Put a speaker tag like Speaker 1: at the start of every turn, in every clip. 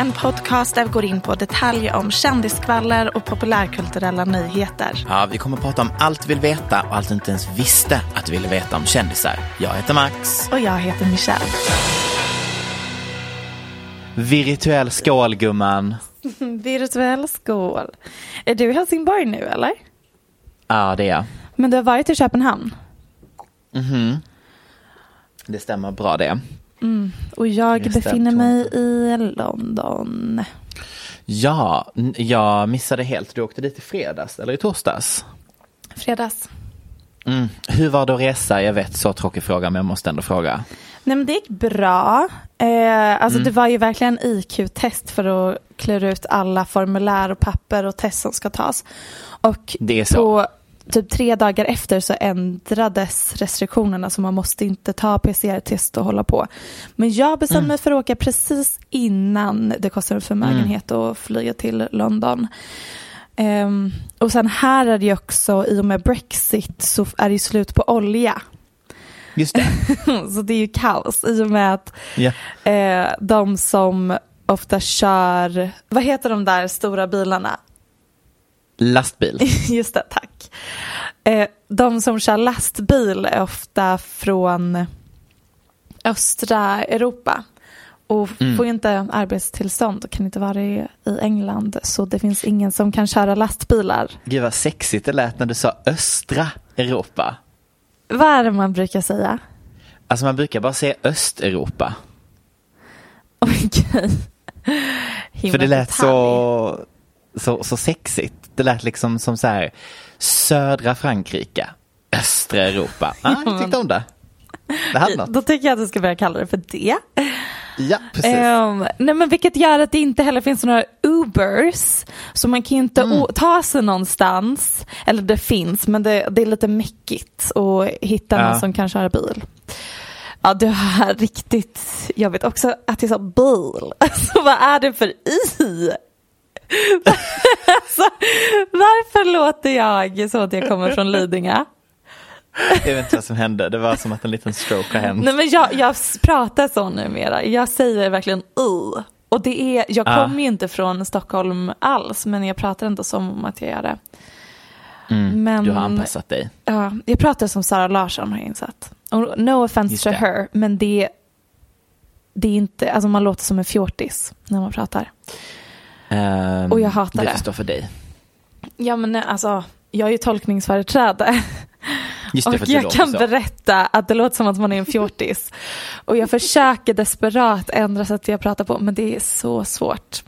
Speaker 1: En podcast där vi går in på detaljer om kändiskvaller och populärkulturella nyheter.
Speaker 2: Ja, vi kommer att prata om allt du vill veta och allt du inte ens visste att du ville veta om kändisar. Jag heter Max.
Speaker 1: Och jag heter Michelle.
Speaker 2: Virtuell skål gumman.
Speaker 1: Virtuell skål. Är du i Helsingborg nu eller?
Speaker 2: Ja, det är jag.
Speaker 1: Men du har varit i Köpenhamn?
Speaker 2: Det stämmer bra det.
Speaker 1: Och jag
Speaker 2: Just
Speaker 1: befinner mig i London.
Speaker 2: Ja, jag missade helt. Du åkte dit i fredags eller i torsdags.
Speaker 1: Fredags.
Speaker 2: Mm. Hur var det att resa? Jag vet, så tråkig fråga, men jag måste ändå fråga.
Speaker 1: Nej men det gick bra. Eh, alltså
Speaker 2: Mm.
Speaker 1: det var ju verkligen IQ-test för att klura ut alla formulär och papper och test som ska tas. Och
Speaker 2: Det är så.
Speaker 1: på typ tre dagar efter så ändrades restriktionerna så man måste inte ta PCR-test och hålla på. Men jag bestämde
Speaker 2: Mm.
Speaker 1: mig för att åka precis innan det kostar en förmögenhet att flyga till London. Ehm, och sen här är det ju också, i och med Brexit så är det ju slut på olja.
Speaker 2: Just det.
Speaker 1: så det är ju kaos i och med att
Speaker 2: Ja.
Speaker 1: eh, de som ofta kör, vad heter de där stora bilarna?
Speaker 2: Lastbil.
Speaker 1: Just det, tack. Eh, de som kör lastbil är ofta från östra Europa och
Speaker 2: Mm.
Speaker 1: får inte arbetstillstånd och kan inte vara i, i England så det finns ingen som kan köra lastbilar.
Speaker 2: Gud vad sexigt det lät när du sa östra Europa.
Speaker 1: Vad är det man brukar säga?
Speaker 2: Alltså man brukar bara säga Östeuropa.
Speaker 1: Okej. Himla
Speaker 2: För det lät så, så, så sexigt. Det lät liksom som så här södra Frankrike, östra Europa. Ah, jag tyckte om det. Det hade något.
Speaker 1: Då tycker jag att du ska börja kalla det för det.
Speaker 2: Ja, precis.
Speaker 1: Ehm, nej men vilket gör att det inte heller finns några Ubers. Så man kan ju inte
Speaker 2: Mm.
Speaker 1: ta sig någonstans. Eller det finns men det, det är lite mäckigt att hitta
Speaker 2: Ja.
Speaker 1: någon som kan köra bil. Ja du har riktigt, jag vet också att jag sa bil. Alltså vad är det för i? Alltså, varför låter jag så att jag kommer från Lidingö?
Speaker 2: Jag vet inte vad som hände. Det var som att en liten stroke har hänt.
Speaker 1: Nej men jag, jag pratar så numera. Jag säger verkligen i. Och det är, jag
Speaker 2: Ah.
Speaker 1: kommer ju inte från Stockholm alls men jag pratar ändå som om att jag gör det.
Speaker 2: Mm,
Speaker 1: men,
Speaker 2: Du har anpassat dig.
Speaker 1: Ja, jag pratar som Sara Larsson har jag insett. Och no offense
Speaker 2: Just
Speaker 1: to
Speaker 2: det.
Speaker 1: her men det, det är inte, alltså man låter som en fjortis när man pratar.
Speaker 2: Ehm,
Speaker 1: Och jag hatar det.
Speaker 2: Det står för dig.
Speaker 1: Ja men alltså, jag är ju tolkningsföreträde.
Speaker 2: Just det,
Speaker 1: Och jag kan
Speaker 2: så.
Speaker 1: berätta att det låter som att man är en fjortis. Och jag försöker desperat ändra sättet jag pratar på, men det är så svårt.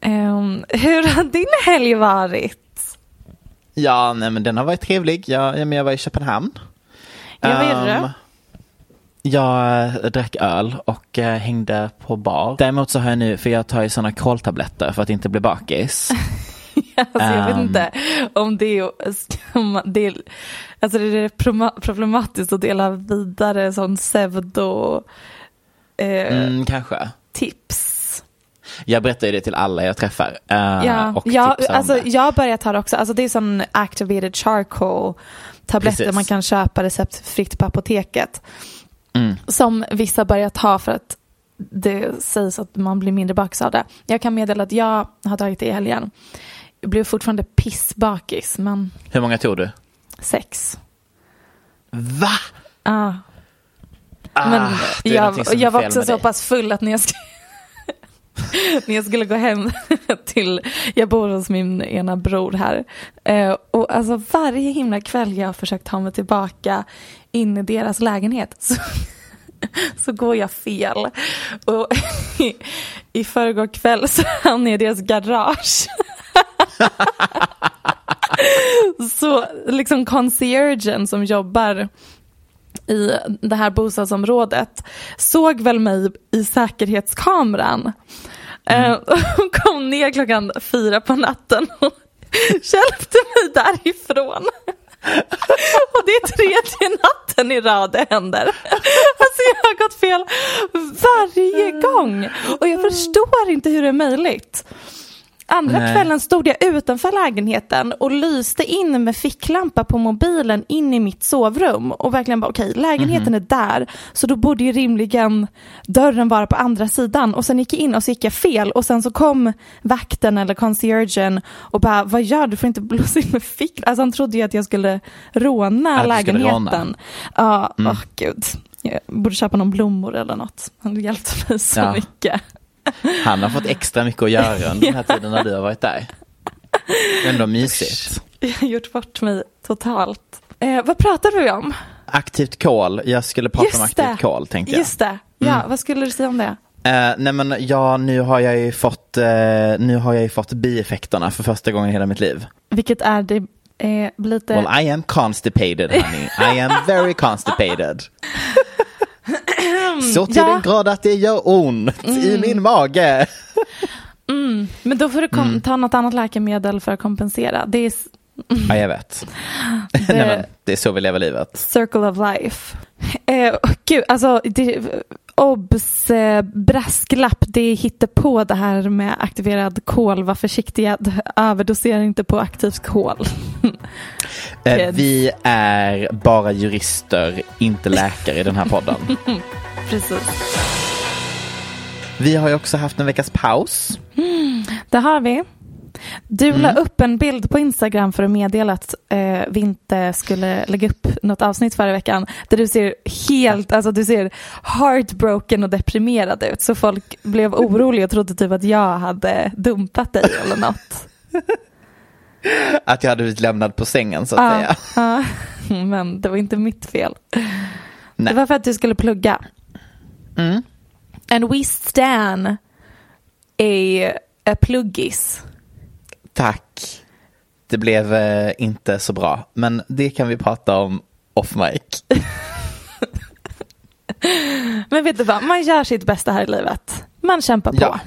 Speaker 1: Ehm, hur har din helg varit?
Speaker 2: Ja, nej men den har varit trevlig. Jag, ja, men jag var i Köpenhamn.
Speaker 1: Ja, vad gjorde
Speaker 2: Ehm,
Speaker 1: du?
Speaker 2: Jag eh, drack öl och eh, hängde på bar. Däremot så har jag nu, för jag tar ju sådana koltabletter för att inte bli bakis.
Speaker 1: alltså, jag vet
Speaker 2: Ehm.
Speaker 1: inte om det är, det är, alltså det är problematiskt att dela vidare sån pseudo eh,
Speaker 2: Mm, kanske.
Speaker 1: tips.
Speaker 2: Jag berättar ju det till alla jag träffar. eh,
Speaker 1: Ja, ja alltså, jag har börjat ta det också. Alltså, det är sån activated charcoal tabletter man kan köpa receptfritt på apoteket.
Speaker 2: Mm.
Speaker 1: Som vissa börjar ta för att det sägs att man blir mindre bakis av det. Jag kan meddela att jag har tagit det i helgen. Jag blev fortfarande pissbakis, men
Speaker 2: Hur många tog du?
Speaker 1: sex.
Speaker 2: Va?
Speaker 1: Ah.
Speaker 2: Ah,
Speaker 1: Men jag, jag var också så pass full att när jag, sk- när jag skulle gå hem till, jag bor hos min ena bror här. Eh, och alltså varje himla kväll jag har försökt ta mig tillbaka in i deras lägenhet så, så går jag fel. Och i, i förrgår kväll så hamnade jag i deras garage. så liksom conciergen som jobbar i det här bostadsområdet såg väl mig i säkerhetskameran. Eh, och kom ner klockan fyra på natten och hjälpte mig därifrån. Och det är tredje natten i rad det händer. Alltså jag har gått fel varje gång. Och jag förstår inte hur det är möjligt. Andra
Speaker 2: Nej.
Speaker 1: kvällen stod jag utanför lägenheten och lyste in med ficklampa på mobilen in i mitt sovrum och verkligen bara okej, lägenheten är där så då borde ju rimligen dörren vara på andra sidan och sen gick jag in och så gick jag fel och sen så kom vakten eller conciergen och bara vad gör du, du får inte blåsa in med fick Alltså han trodde ju att jag skulle råna
Speaker 2: Att
Speaker 1: lägenheten. Ja, åh gud. Jag borde köpa någon blommor eller något. Han hjälpte mig så
Speaker 2: Ja.
Speaker 1: mycket.
Speaker 2: Han har fått extra mycket att göra under den här tiden när du har varit där. Ändå mysigt.
Speaker 1: Jag har gjort bort mig totalt. Eh, vad pratar vi om?
Speaker 2: Aktivt kol. Jag skulle prata om aktivt kol tänkte jag.
Speaker 1: Just det. Ja, vad skulle du säga om det?
Speaker 2: Eh, nej men ja, nu har jag ju fått, eh, nu har jag ju fått bieffekterna för första gången i hela mitt liv.
Speaker 1: Vilket är det eh, lite...
Speaker 2: Well I am constipated honey. I am very constipated. Så till
Speaker 1: Ja.
Speaker 2: den grad att det gör ont i min mage.
Speaker 1: Men då får du kom-
Speaker 2: Mm.
Speaker 1: ta något annat läkemedel för att kompensera. Det är
Speaker 2: Ja jag vet. nej, men, det är så vi lever livet.
Speaker 1: circle of life. Eh, gud, alltså det, obs, eh, brasklapp, det hittar på det här med aktiverad kol. Var försiktiga, överdosera inte på aktivt kol.
Speaker 2: Eh, vi är bara jurister, inte läkare i den här podden.
Speaker 1: Precis.
Speaker 2: Vi har ju också haft en veckas paus.
Speaker 1: Det har vi. Du la
Speaker 2: Mm.
Speaker 1: upp en bild på Instagram för att meddela att eh, vi inte skulle lägga upp något avsnitt förra veckan. Där du ser helt, alltså du ser heartbroken och deprimerad ut. Så folk blev oroliga och trodde typ att jag hade dumpat dig eller något.
Speaker 2: Att jag hade blivit lämnad på sängen så att
Speaker 1: Ja,
Speaker 2: säga.
Speaker 1: ja. men det var inte mitt fel.
Speaker 2: Nej.
Speaker 1: Det var för att du skulle plugga.
Speaker 2: Mm.
Speaker 1: And we stan a, a pluggis.
Speaker 2: Tack. Det blev eh, inte så bra, men det kan vi prata om off mic.
Speaker 1: Men vet du vad, man gör sitt bästa här i livet. Man kämpar på.
Speaker 2: Ja.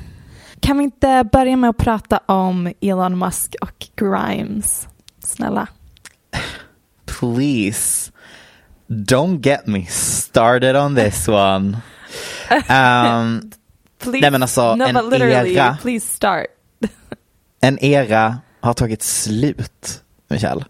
Speaker 1: Kan vi inte börja med att prata om Elon Musk och Grimes? Snälla.
Speaker 2: Please, don't get me started on this one. Um,
Speaker 1: Please,
Speaker 2: Nej, men alltså,
Speaker 1: no,
Speaker 2: en
Speaker 1: literally,
Speaker 2: era.
Speaker 1: please start.
Speaker 2: en era har tagit slut, Michelle.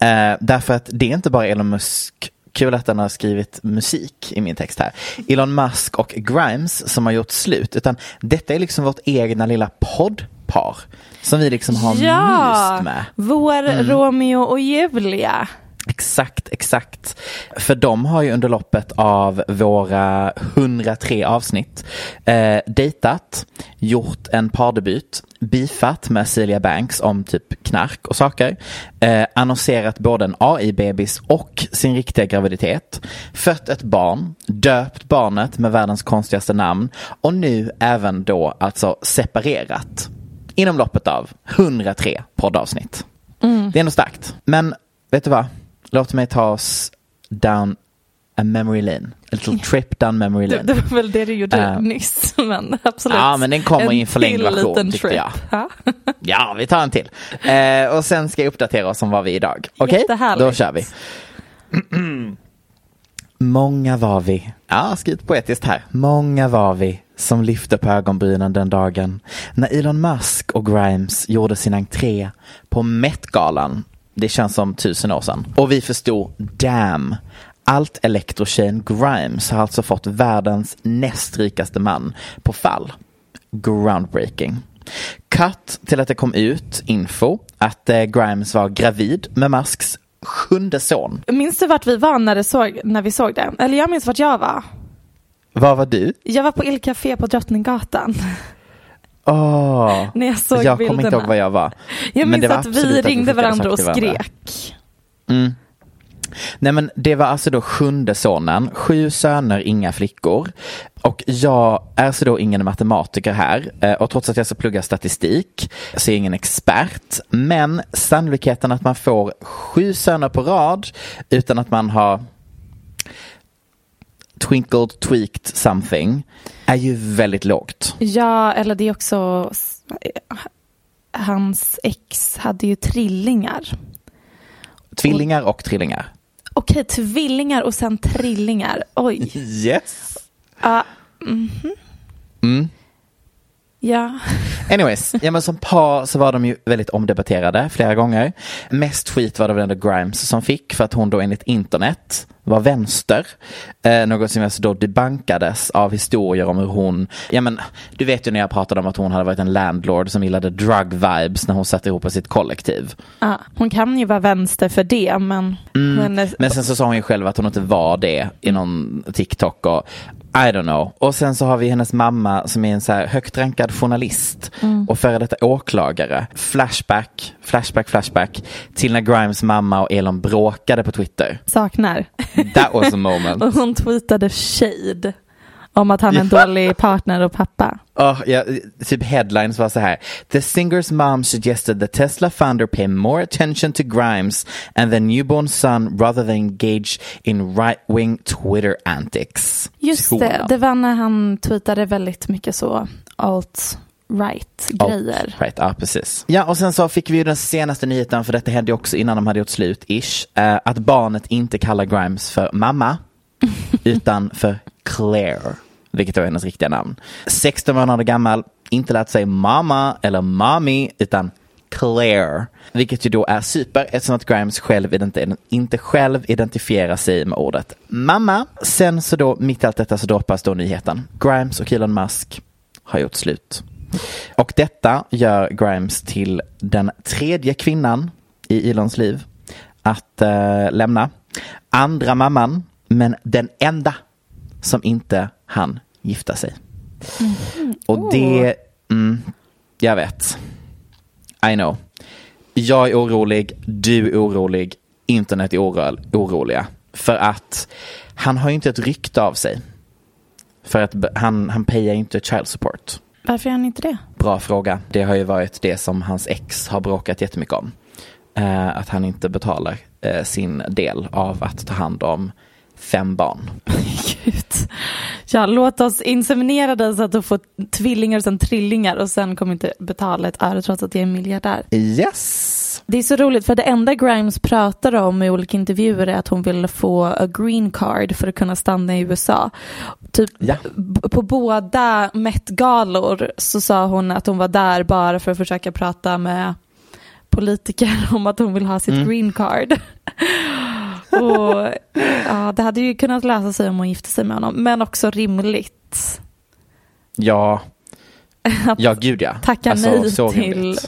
Speaker 2: Eh, därför att det är inte bara Elon Musk Kul att den har skrivit musik i min text här. Elon Musk och Grimes som har gjort slut. Utan detta är liksom vårt egna lilla poddpar. Som vi liksom har myst med.
Speaker 1: vår
Speaker 2: Mm.
Speaker 1: Romeo och Julia.
Speaker 2: Exakt, exakt. För de har ju under loppet av våra 103 avsnitt eh, dejtat, gjort en pardebut, beefat med Celia Banks om typ knark och saker, eh, annonserat både en AI-bebis och sin riktiga graviditet, fött ett barn, döpt barnet med världens konstigaste namn och nu även då alltså separerat inom loppet av 103 poddavsnitt. Det är ändå starkt. Men vet du vad? Låt mig ta oss down a memory lane. A little trip down memory
Speaker 1: Det,
Speaker 2: lane.
Speaker 1: det var väl det du gjorde
Speaker 2: Eh.
Speaker 1: nyss, men absolut.
Speaker 2: Ja, men den kommer i en förlängd version, tyckte
Speaker 1: trip.
Speaker 2: jag.
Speaker 1: Ja.
Speaker 2: Vi tar en till. Eh, och sen ska jag uppdatera oss om vad vi är idag. Okej,
Speaker 1: Jättehärligt.
Speaker 2: då kör vi. Många var vi, ja skrivit poetiskt här, många var vi som lyfte på ögonbrynen den dagen när Elon Musk och Grimes gjorde sin entré på Met-galan. Det känns som tusen år sedan. Och vi förstod, damn, allt elektrotjejen Grimes har alltså fått världens näst rikaste man på fall. Groundbreaking. Cut till att det kom ut info att eh, Grimes var gravid med Musks sjunde son.
Speaker 1: Minns du vart vi var när, såg, när vi såg det? Eller jag minns vart jag var.
Speaker 2: Vad var du?
Speaker 1: Jag var på Il Café på Drottninggatan.
Speaker 2: Åh,
Speaker 1: När jag såg
Speaker 2: jag
Speaker 1: bilderna.
Speaker 2: kommer inte ihåg vad jag var.
Speaker 1: Jag
Speaker 2: Men
Speaker 1: minns
Speaker 2: det var
Speaker 1: att vi
Speaker 2: att vi
Speaker 1: ringde varandra och skrek.
Speaker 2: Mm. Nej men det var alltså då sjunde sonen, sju söner, inga flickor. Och jag är så då ingen matematiker här eh, och trots att jag så pluggar statistik så är jag ingen expert. Men sannolikheten att man får sju söner på rad utan att man har twinkled, tweaked something är ju väldigt lågt.
Speaker 1: Ja, eller det är också... Hans ex hade ju trillingar.
Speaker 2: Tvillingar och trillingar.
Speaker 1: Okej, tvillingar och sen trillingar. Oj.
Speaker 2: Yes.
Speaker 1: Ja. mhm.
Speaker 2: Mm.
Speaker 1: Ja.
Speaker 2: Anyways, ja, men som par så var de ju väldigt omdebatterade flera gånger. Mest skit var det väl ändå Grimes som fick för att hon då enligt internet var vänster. Eh, något som alltså då debankades av historier om hur hon, ja men du vet ju när jag pratade om att hon hade varit en landlord som gillade drug vibes när hon satte ihop sitt kollektiv.
Speaker 1: ja. Hon kan ju vara vänster för det, men... hennes-
Speaker 2: Men sen så sa hon ju själv att hon inte var det i någon TikTok och I don't know. Och sen så har vi hennes mamma som är en så här högt rankad journalist och före detta åklagare. Flashback, flashback, flashback till när Grimes mamma och Elon bråkade på Twitter.
Speaker 1: saknar.
Speaker 2: That was a moment.
Speaker 1: Och hon tweetade shade om att han är en dålig partner och pappa.
Speaker 2: Oh, ja, typ headlines var så här. The singer's mom suggested the Tesla founder pay more attention to Grimes and the newborn son rather than engage in right-wing Twitter antics.
Speaker 1: Just det, det var när han tweetade väldigt mycket så alt-right grejer.
Speaker 2: Right, ja precis. Ja och sen så fick vi ju den senaste nyheten för detta hände också innan de hade gjort slut ish. eh, att barnet inte kallar Grimes för mamma utan för Claire. Vilket är hennes riktiga namn. 16 månader gammal, inte lärt sig mamma eller mommy utan Claire. Vilket ju då är super eftersom att Grimes själv ident- inte själv identifierar sig med ordet mamma. Sen så då mitt i allt detta så droppas då nyheten. Grimes och Elon Musk har gjort slut. Och detta gör Grimes till den tredje kvinnan i Elons liv att eh, lämna. Andra mamman, men den enda som inte han gifta sig. Och det, mm, jag vet. I know. Jag är orolig, du är orolig, internet är oro- oroliga. För att han har ju inte ett rykte av sig. För att han, han payar inte child support.
Speaker 1: Varför gör han inte det?
Speaker 2: Bra fråga. Det har ju varit det som hans ex har bråkat jättemycket om. Eh, att han inte betalar eh, sin del av att ta hand om fem barn.
Speaker 1: Gud. Ja, låt oss inseminera dig så att du får tvillingar och sen trillingar och sen kommer inte betala ett öre trots att jag är miljardär.
Speaker 2: Yes!
Speaker 1: Det är så roligt för det enda Grimes pratar om i olika intervjuer är att hon vill få a green card för att kunna stanna i USA. Typ
Speaker 2: Ja.
Speaker 1: på båda Met-galor så sa hon att hon var där bara för att försöka prata med politiker om att hon vill ha sitt
Speaker 2: Mm.
Speaker 1: green card. Och ja, det hade ju kunnat lösa sig om hon gifte sig med honom, men också rimligt.
Speaker 2: Ja,
Speaker 1: Att
Speaker 2: ja gud ja.
Speaker 1: tacka
Speaker 2: Alltså,
Speaker 1: nej till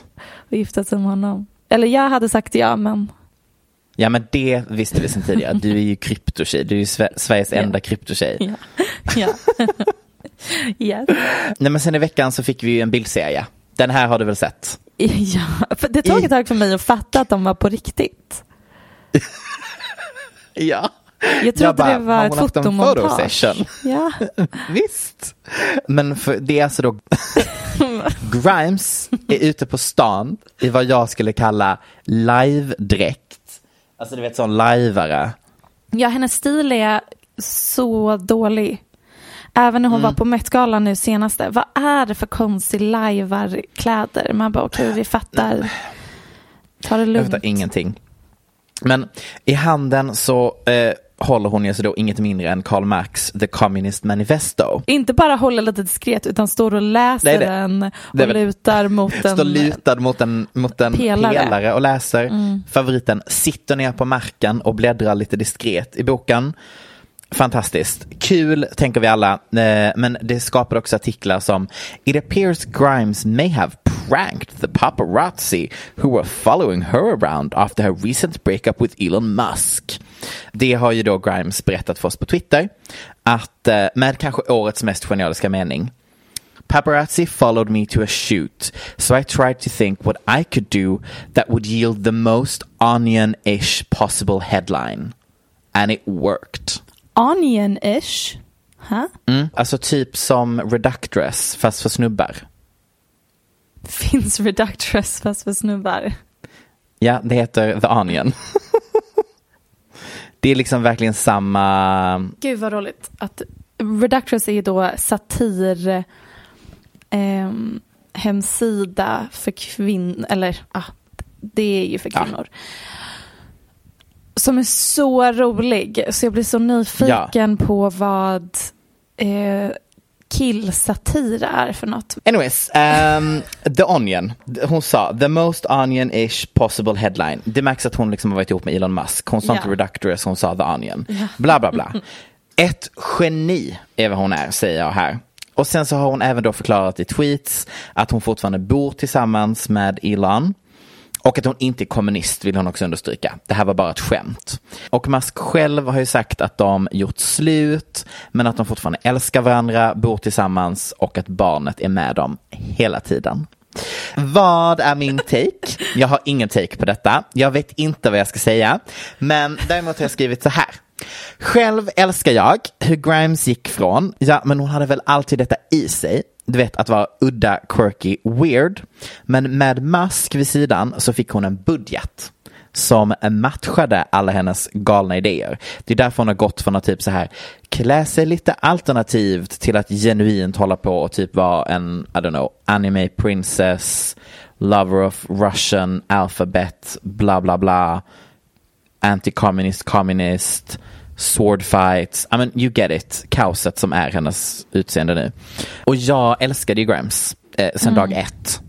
Speaker 1: att gifta sig med honom. Eller jag hade sagt ja, men
Speaker 2: Ja men det visste vi sedan tidigare. Du är ju kryptotjej. Du är ju Sve- Sveriges enda kryptotjej.
Speaker 1: ja. ja. yes.
Speaker 2: Nej men sen i veckan så fick vi ju en bildserie. Den här har du väl sett?
Speaker 1: Ja, för det tog ett tag för mig att fatta att de var på riktigt.
Speaker 2: Ja.
Speaker 1: Jag trodde
Speaker 2: bara,
Speaker 1: det var ett fotomontage. Ja.
Speaker 2: Visst. Men för, det är alltså då Grimes är ute på stan i vad jag skulle kalla live-dräkt. Alltså du vet sån liveare.
Speaker 1: ja, hennes stil är så dålig. Även när hon
Speaker 2: Mm.
Speaker 1: var på Met-galan nu senaste. Vad är det för konstig lajvarkläder? Man bara okej vi fattar. Ta det
Speaker 2: Jag
Speaker 1: lugnt.
Speaker 2: fattar ingenting. Men i handen så eh, håller hon ju så då inget mindre än Karl Marx The Communist Manifesto.
Speaker 1: Inte bara hålla lite diskret utan står och läser
Speaker 2: Nej, det-
Speaker 1: den och
Speaker 2: det väl-
Speaker 1: lutar mot en...
Speaker 2: Står lutad mot en, mot en
Speaker 1: Pelare. Mm.
Speaker 2: pelare. och läser. Favoriten sitter ner på marken och bläddrar lite diskret i boken. Fantastiskt. Kul, tänker vi alla. Eh, Men det skapar också artiklar som It appears Grimes may have pranked the paparazzi who were following her around after her recent breakup with Elon Musk. Det har ju då Grimes berättat för oss på Twitter. Att eh, med kanske årets mest genialiska mening. Paparazzi followed me to a shoot, so I tried to think what I could do that would yield the most onion-ish possible headline. And it worked.
Speaker 1: Onion-ish. Huh?
Speaker 2: Mm. Alltså typ som Reductress fast för snubbar.
Speaker 1: Finns reductress fast för snubbar.
Speaker 2: Ja, det heter The Onion. det är liksom verkligen samma...
Speaker 1: Gud vad roligt. Att reductress är ju då satir ehm, hemsida för kvinnor. Eller ah, det är ju för
Speaker 2: Ja.
Speaker 1: kvinnor. Som är så rolig. Så jag blir så nyfiken på vad eh, killsatir är för något.
Speaker 2: Anyways, um, The Onion. Hon sa the most onion-ish possible headline. Det märks att hon liksom har varit ihop med Elon Musk. Hon sa inte Reductress, hon sa The Onion. Bla bla bla. Ett geni är vad hon är, säger jag här. Och sen så har hon även då förklarat i tweets att hon fortfarande bor tillsammans med Elon. Och att hon inte är kommunist vill hon också understryka. Det här var bara ett skämt. Och Musk själv har ju sagt att de gjort slut, men att de fortfarande älskar varandra, bor tillsammans och att barnet är med dem hela tiden. Vad är min take? Jag har ingen take på detta. Jag vet inte vad jag ska säga. Men däremot har jag skrivit så här. Själv älskar jag hur Grimes gick från, ja men hon hade väl alltid detta i sig, du vet att vara udda, quirky, weird. Men med Musk vid sidan så fick hon en budget som matchade alla hennes galna idéer. Det är därför hon har gått från att typ så här klä sig lite alternativt till att genuint hålla på och typ vara en, I don't know, anime princess, lover of Russian alphabet, bla bla bla, anti-communist, communist, sword fights, I mean you get it, kaoset som är hennes utseende nu. Och jag älskade ju Grams eh, sedan dag ett.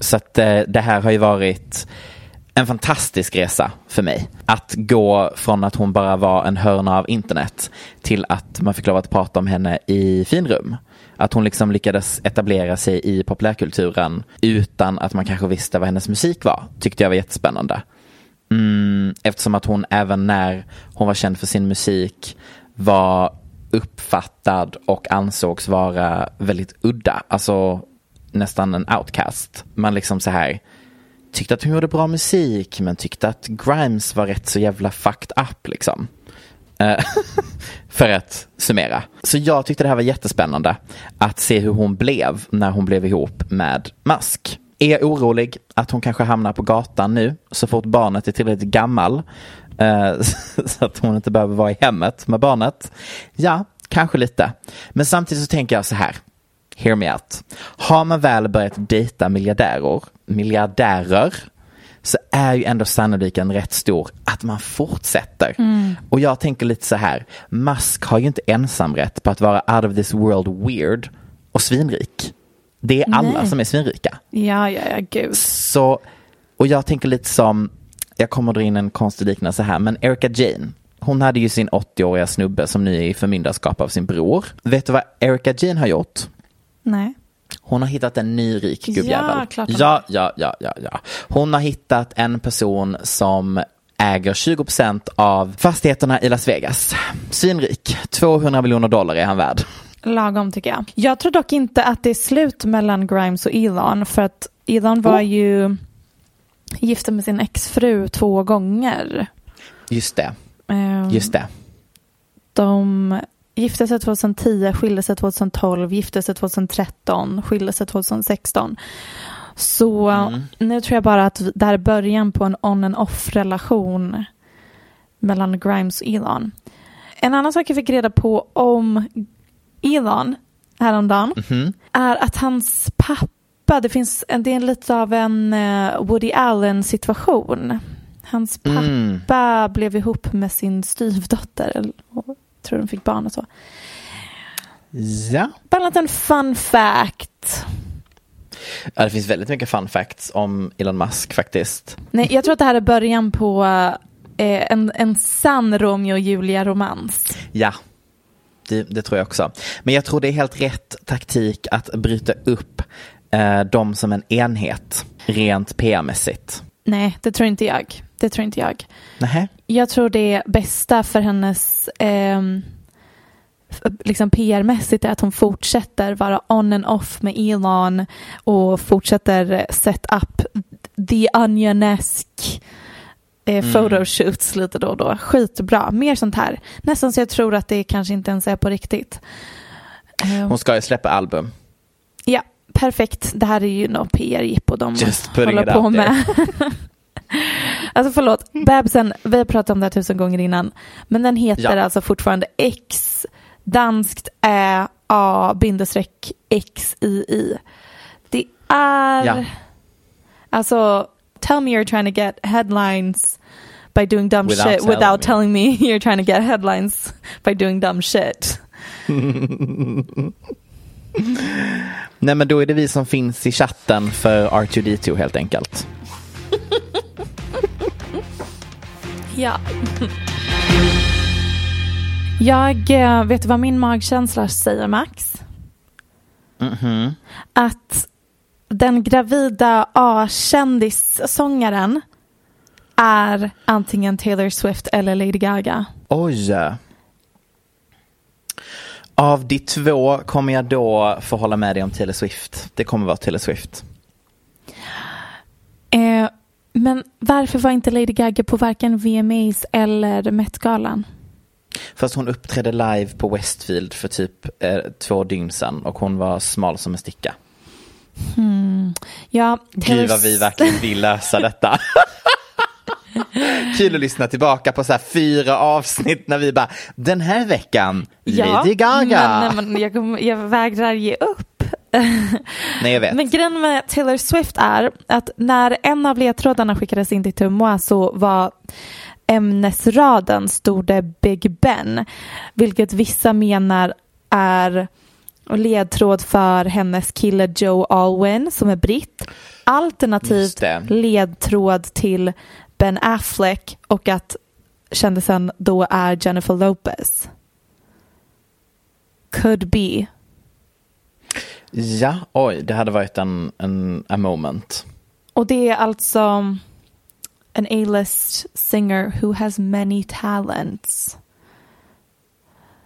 Speaker 2: Så att eh, det här har ju varit en fantastisk resa för mig. Att gå från att hon bara var en hörna av internet till att man fick lov att prata om henne i finrum. Att hon liksom lyckades etablera sig i populärkulturen utan att man kanske visste vad hennes musik var. Tyckte jag var jättespännande. Mm, eftersom att hon även när hon var känd för sin musik var uppfattad och ansågs vara väldigt udda. Alltså nästan en outcast. Man liksom så här tyckte att hon gjorde bra musik men tyckte att Grimes var rätt så jävla fucked up liksom. Eh, för att summera. Så jag tyckte det här var jättespännande att se hur hon blev när hon blev ihop med Musk. Är orolig att hon kanske hamnar på gatan nu så fort barnet är tillräckligt gammal eh, så att hon inte behöver vara i hemmet med barnet? Ja, kanske lite. Men samtidigt så tänker jag så här. Hear me out. Har man väl börjat dejta miljardärer, miljardärer så är ju ändå sannolikheten rätt stor att man fortsätter. Och jag tänker lite så här, Musk har ju inte ensamrätt på att vara out of this world weird och svinrik. Det är alla
Speaker 1: Nej.
Speaker 2: som är svinrika.
Speaker 1: Ja, ja, ja, gud.
Speaker 2: Så, och jag tänker lite som, jag kommer dra in en konstig liknelse här, men Erika Jane, hon hade ju sin 80-åriga snubbe som nu är i förmyndarskap av sin bror. Vet du vad Erika Jane har gjort?
Speaker 1: Nej.
Speaker 2: Hon har hittat en ny rik gubbjävel.
Speaker 1: Ja, klart
Speaker 2: ja, ja, ja, ja, ja. Hon har hittat en person som äger 20% av fastigheterna i Las Vegas. Svinrik. 200 miljoner dollar är han värd.
Speaker 1: Lagom tycker jag. Jag tror dock inte att det är slut mellan Grimes och Elon för att Elon var
Speaker 2: Oh.
Speaker 1: ju gifta med sin exfru två gånger.
Speaker 2: Just det,
Speaker 1: Ehm,
Speaker 2: just det.
Speaker 1: De gifte sig 2010, skilde sig 2012, gifte sig 2013, skilde sig 2016. Så
Speaker 2: Mm.
Speaker 1: nu tror jag bara att det här är början på en on and off relation mellan Grimes och Elon. En annan sak jag fick reda på om Elon häromdagen är att hans pappa, det finns en, det är lite av en eh, Woody Allen situation. Hans pappa blev ihop med sin styvdotter, och tror de fick barn och så.
Speaker 2: Ja.
Speaker 1: Bara en fun fact.
Speaker 2: ja, det finns väldigt mycket fun facts om Elon Musk faktiskt.
Speaker 1: Nej, jag tror att det här är början på eh, en, en sann Romeo och Julia-romans.
Speaker 2: Ja, det, det tror jag också. Men jag tror det är helt rätt taktik att bryta upp eh, dem som en enhet rent PR-mässigt.
Speaker 1: Nej, det tror inte jag. Det tror inte jag.
Speaker 2: Nähä?
Speaker 1: Jag tror det bästa för hennes f- liksom PR-mässigt är att hon fortsätter vara on and off med Elon och fortsätter set up the onion-esque eh, photoshoots lite då och då. Skitbra, mer sånt här. Nästan så jag tror att det kanske inte ens är på riktigt. Ehm,
Speaker 2: Hon ska ju släppa album.
Speaker 1: Ja, perfekt. Det här är ju något PR-jippo de håller på med. alltså förlåt, bebisen, vi har pratat om det här tusen gånger innan. Men den heter
Speaker 2: Ja.
Speaker 1: alltså fortfarande X, danskt Ä, A, bindestreck, X, I, I. Det är,
Speaker 2: Ja.
Speaker 1: alltså, tell me you're trying to get headlines by doing dumb
Speaker 2: Without
Speaker 1: shit
Speaker 2: telling
Speaker 1: without
Speaker 2: me.
Speaker 1: telling me you're trying to get headlines by doing dumb shit.
Speaker 2: Nej men då är det vi som finns i chatten för R2D2 helt enkelt.
Speaker 1: Ja. Jag eh, vet du vad min magkänsla säger Max? Att den gravida A-kändissångaren är antingen Taylor Swift eller Lady Gaga.
Speaker 2: Oj. Av de två kommer jag då få hålla med dig om Taylor Swift. Det kommer vara Taylor Swift.
Speaker 1: Eh, men varför var inte Lady Gaga på varken VMAs eller Met-galan?
Speaker 2: Fast hon uppträdde live på Westfield för typ eh, två dygn sedan och hon var smal som en sticka.
Speaker 1: Ja,
Speaker 2: Gud vad vi verkligen vill lösa detta. Kul att lyssna tillbaka på så fyra avsnitt när vi bara den här veckan Lady Gaga.
Speaker 1: Men, men jag, jag vägrar ge upp.
Speaker 2: Nej jag vet.
Speaker 1: Men grejen med Taylor Swift är att när en av ledtrådarna skickades in till Tumwa så var ämnesraden stod det Big Ben, vilket vissa menar är ledtråd för hennes kille Joe Alwyn som är britt. Alternativt ledtråd till Ben Affleck och att kändisen då är Jennifer Lopez. Could be.
Speaker 2: Ja, oj, det hade varit en, en a moment.
Speaker 1: Och det är alltså an A-list singer who has many talents.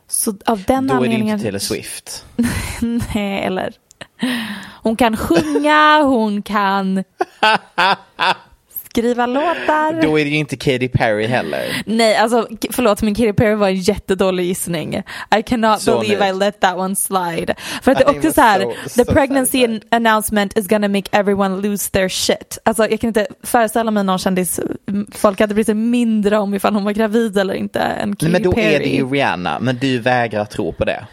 Speaker 1: Så av den
Speaker 2: Då är det inte Taylor Swift.
Speaker 1: Nej, eller... Hon kan sjunga, hon kan skriva låtar.
Speaker 2: Då är det ju inte Katy Perry heller.
Speaker 1: Nej, alltså förlåt men Katy Perry var en jättedålig gissning. I cannot
Speaker 2: Så
Speaker 1: believe
Speaker 2: nöjd.
Speaker 1: I let that one slide. För att det är också så här,
Speaker 2: så-
Speaker 1: the
Speaker 2: så
Speaker 1: pregnancy
Speaker 2: satisfying.
Speaker 1: announcement is gonna make everyone lose their shit. Alltså jag kan inte föreställa mig någon kändis, folk hade brytt sig mindre om ifall hon var gravid eller inte än Katy
Speaker 2: Nej, men då
Speaker 1: Perry.
Speaker 2: är det ju Rihanna, men du vägrar tro på det.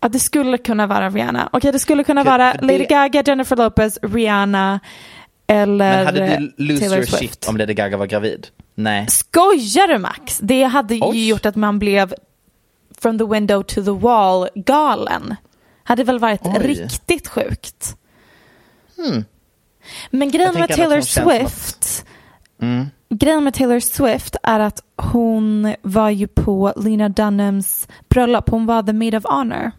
Speaker 1: Ja, det skulle kunna vara Rihanna. Okej, det skulle kunna vara
Speaker 2: det-
Speaker 1: Lady Gaga, Jennifer Lopez, Rihanna eller
Speaker 2: Men hade du lose
Speaker 1: Taylor
Speaker 2: your
Speaker 1: Swift.
Speaker 2: shit om Lady Gaga var gravid? Nej.
Speaker 1: Skojar du Max? Det hade ju
Speaker 2: Oj.
Speaker 1: gjort att man blev from the window to the wall galen. Hade väl varit
Speaker 2: Oj.
Speaker 1: riktigt sjukt. Men grejen med Taylor Swift Grejen med Taylor Swift är att hon var ju på Lena Dunhams bröllop. Hon var the maid of honor.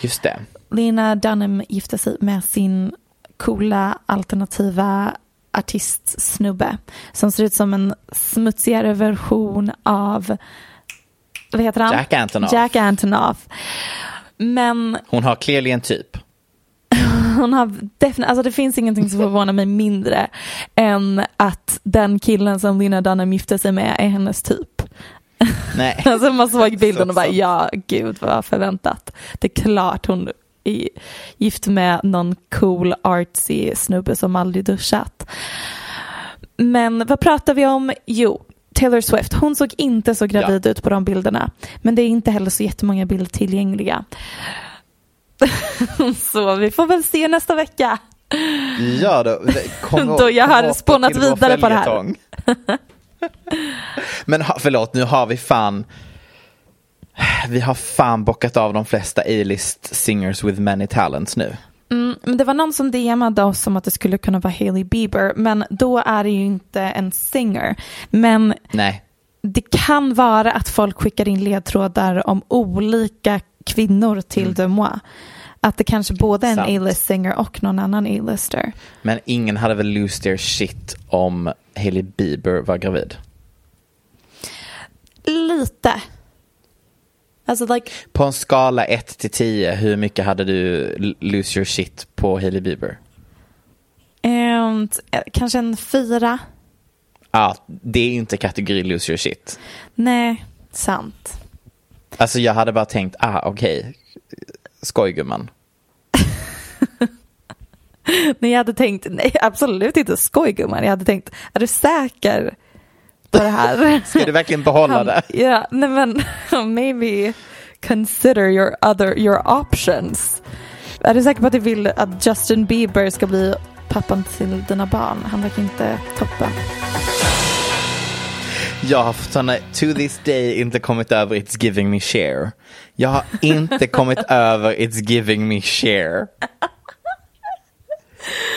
Speaker 2: Just det.
Speaker 1: Lena Dunham gifte sig med sin coola alternativa artistsnubbe som ser ut som en smutsigare version av vad heter han?
Speaker 2: Jack Antonoff.
Speaker 1: Jack Antonoff. Men
Speaker 2: Hon har clearly en typ.
Speaker 1: hon har definitivt, alltså det finns ingenting som förvånar mig mindre än att den killen som Lena Dunham gifte sig med är hennes typ.
Speaker 2: Nej.
Speaker 1: Alltså man såg bilden och bara ja, gud vad förväntat. Det är klart hon är gift med någon cool artsy snubbe som aldrig duschat. Men vad pratar vi om? Jo, Taylor Swift, hon såg inte så gravid ut på de bilderna. Men det är inte heller så jättemånga bilder tillgängliga. så vi får väl se nästa vecka.
Speaker 2: Ja, då,
Speaker 1: då jag har spånat vidare på det här.
Speaker 2: Men förlåt, nu har vi fan vi har fan bockat av de flesta A-list singers with many talents nu.
Speaker 1: Mm, men det var någon som DMade oss om att det skulle kunna vara Hailey Bieber, men då är det ju inte en singer. Men
Speaker 2: Nej.
Speaker 1: det kan vara att folk skickar in ledtrådar om olika kvinnor till mm. Demois. Att det kanske både är en A-list singer och någon annan A-lister.
Speaker 2: Men ingen hade väl lose their shit om Hailey Bieber var gravid?
Speaker 1: Lite. Alltså like...
Speaker 2: På en skala 1 till 10, hur mycket hade du lose your shit på Hailey Bieber?
Speaker 1: Um, kanske en fyra.
Speaker 2: Ja, det är inte kategori lose your shit.
Speaker 1: Nej, sant.
Speaker 2: Alltså jag hade bara tänkt, ah okej, okay. skojgumman.
Speaker 1: Nej, jag hade tänkt, nej absolut inte skojgumman. Jag hade tänkt, är du säker? på det här.
Speaker 2: Ska du verkligen behålla Han, det?
Speaker 1: Ja, nej men maybe consider your other, your options. Är du säker på att du vill att Justin Bieber ska bli pappan till dina barn? Han verkar inte toppen.
Speaker 2: Jag har fortfarande to this day inte kommit över It's giving me share. Jag har inte kommit över It's giving me share.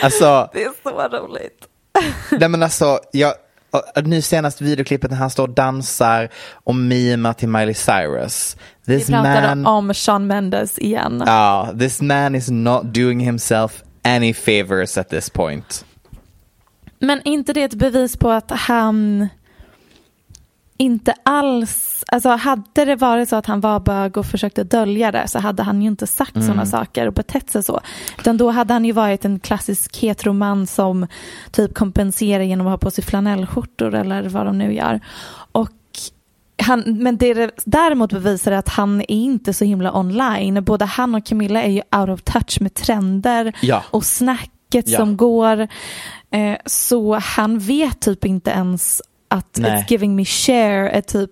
Speaker 2: Alltså.
Speaker 1: Det är så roligt.
Speaker 2: Nej men alltså, jag, nu senast videoklippet när han står och dansar och mimar till Miley Cyrus.
Speaker 1: This Vi pratade man, om Sean Mendes igen.
Speaker 2: Ja, uh, this man is not doing himself any favors at this point.
Speaker 1: Men inte det ett bevis på att han inte alls, alltså hade det varit så att han var bög och försökte dölja det så hade han ju inte sagt mm. sådana saker och betett sig så. Utan då hade han ju varit en klassisk heteroman som typ kompenserar genom att ha på sig flanellskjortor eller vad de nu gör. Och han, men det däremot bevisar att han är inte så himla online. Både han och Camilla är ju out of touch med trender
Speaker 2: ja.
Speaker 1: och snacket ja. som går. Eh, så han vet typ inte ens att Nej. it's giving me share är typ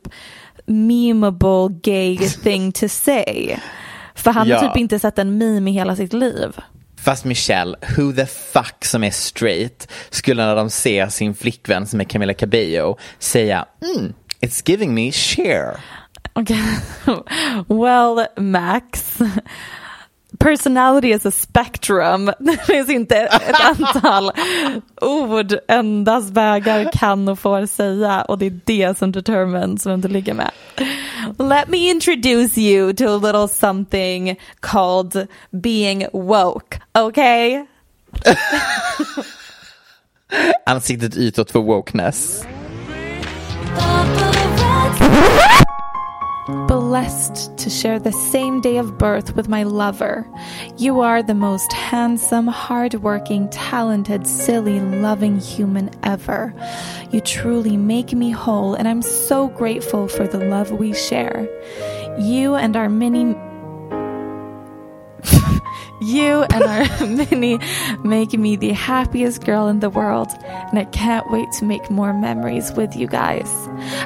Speaker 1: memeable gay thing to say. För han ja. har typ inte sett en meme i hela sitt liv.
Speaker 2: Fast Michelle, who the fuck som är straight skulle när de ser sin flickvän som är Camila Cabello säga mm, it's giving me share.
Speaker 1: Okay. well, Max personality is a spectrum. Det finns inte ett antal ord endast vägar kan och får säga och det är det som determines vem du ligger med. Let me introduce you to a little something called being woke, okay?
Speaker 2: Ansiktet utåt för wokeness.
Speaker 1: Blessed to share the same day of birth with my lover. You are the most handsome, hardworking, talented, silly, loving human ever. You truly make me whole, and I'm so grateful for the love we share. You and our many you and our mini make me the happiest girl in the world, and I can't wait to make more memories with you guys.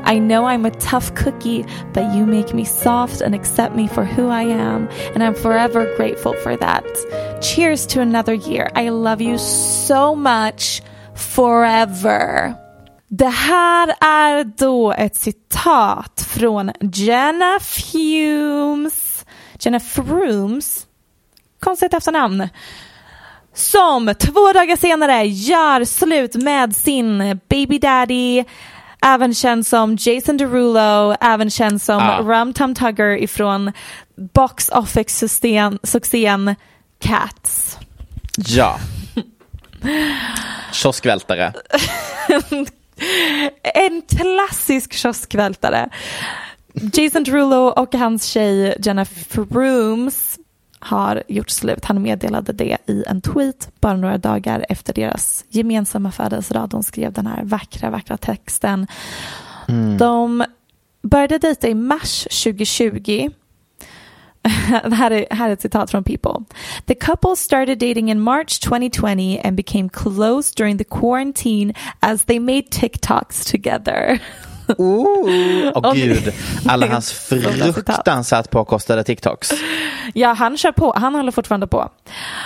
Speaker 1: I know I'm a tough cookie, but you make me soft and accept me for who I am, and I'm forever grateful for that. Cheers to another year. I love you so much forever. Det här är då ett citat från Jenna Fumes. Jenna Frumes konstigt efternamn. Som två dagar senare gör slut med sin baby daddy, även känd som Jason Derulo, även känd som ah. Rum Tum Tugger ifrån box office-succén Cats.
Speaker 2: Ja. Kioskvältare.
Speaker 1: en klassisk kioskvältare. Jason Derulo och hans tjej Jennifer Rooms har gjort slut. Han meddelade det i en tweet bara några dagar efter deras gemensamma födelsedag. De skrev den här vackra, vackra texten. Mm. De började dejta i mars 2020. här, är, här är ett citat från People. The couple started dating in March 2020 and became close during the quarantine as they made TikToks together.
Speaker 2: Oh,
Speaker 1: Och-
Speaker 2: gud, alla hans fruktansvärt påkostade TikToks.
Speaker 1: Ja, han kör på. Han håller fortfarande på.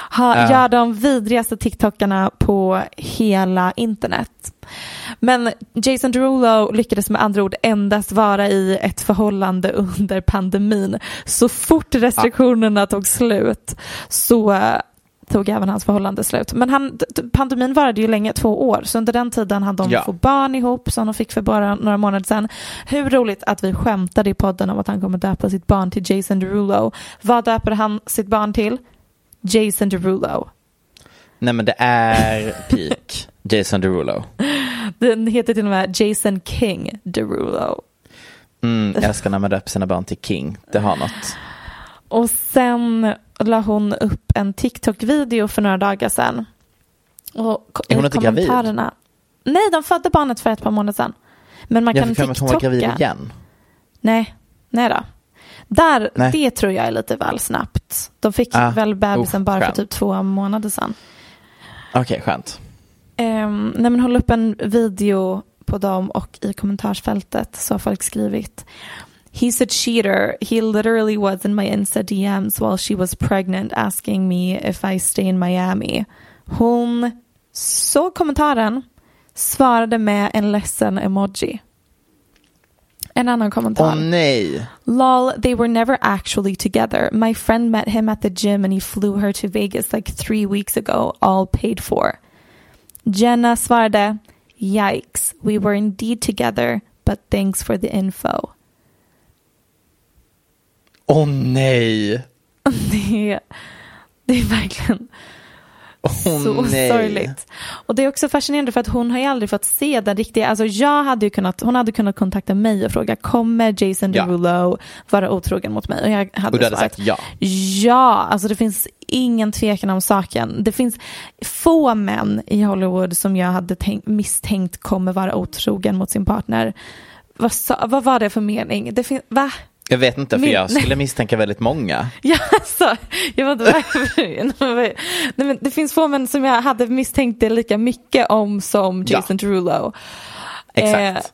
Speaker 1: Han
Speaker 2: Ja.
Speaker 1: gör de vidrigaste TikTokarna på hela internet. Men Jason Derulo lyckades med andra ord endast vara i ett förhållande under pandemin. Så fort restriktionerna tog slut så tog även hans förhållande slut. Men han, pandemin varade ju länge, två år, så under den tiden hann de
Speaker 2: Ja.
Speaker 1: få barn ihop som de fick för bara några månader sedan. Hur roligt att vi skämtade i podden om att han kommer döpa sitt barn till Jason Derulo. Vad döper han sitt barn till? Jason Derulo.
Speaker 2: Nej men det är peak Jason Derulo.
Speaker 1: Den heter till och med Jason King Derulo.
Speaker 2: Mm, jag älskar när man döper sina barn till King. Det har något.
Speaker 1: Och sen la hon upp en TikTok-video för några dagar sedan. Och
Speaker 2: Är hon inte gravid?
Speaker 1: Nej, de födde barnet för ett par månader sedan. Men man
Speaker 2: Jag
Speaker 1: kan
Speaker 2: för mig att hon var gravid
Speaker 1: TikToka.
Speaker 2: igen.
Speaker 1: Nej, nej då. Där,
Speaker 2: Nej.
Speaker 1: det tror jag är lite väl snabbt. De fick
Speaker 2: Ah,
Speaker 1: väl bebisen
Speaker 2: uff,
Speaker 1: bara för
Speaker 2: skönt.
Speaker 1: typ två månader sedan.
Speaker 2: Okej, skönt.
Speaker 1: Um, nej men håll upp en video på dem och i kommentarsfältet så har folk skrivit He's a cheater. He literally was in my Insta DMs while she was pregnant asking me if I stay in Miami. Hon såg kommentaren, svarade med en ledsen emoji. En annan kommentar.
Speaker 2: Åh nej.
Speaker 1: Lol, they were never actually together. My friend met him at the gym and he flew her to Vegas like three weeks ago, all paid for. Jenna svarade, Yikes, we were indeed together, but thanks for the info.
Speaker 2: Åh nej.
Speaker 1: Det är, det är verkligen
Speaker 2: Åh
Speaker 1: så
Speaker 2: nej.
Speaker 1: sorgligt. Och det är också fascinerande för att hon har ju aldrig fått se den riktiga, alltså jag hade ju kunnat, hon hade kunnat kontakta mig och fråga kommer Jason
Speaker 2: Ja.
Speaker 1: Derulo vara otrogen mot mig? Och jag hade,
Speaker 2: Och du hade
Speaker 1: svarat,
Speaker 2: sagt ja.
Speaker 1: Ja, alltså det finns ingen tvekan om saken. Det finns få män i Hollywood som jag hade tänkt, misstänkt kommer vara otrogen mot sin partner. Vad, sa, vad var det för mening? Det fin- va?
Speaker 2: Jag vet inte, för
Speaker 1: Min-
Speaker 2: jag skulle misstänka väldigt många.
Speaker 1: Ja, alltså, jag vet inte varför. Nej, men det finns få män som jag hade misstänkt det lika mycket om som
Speaker 2: Ja.
Speaker 1: Jason Derulo.
Speaker 2: Exakt.
Speaker 1: Eh,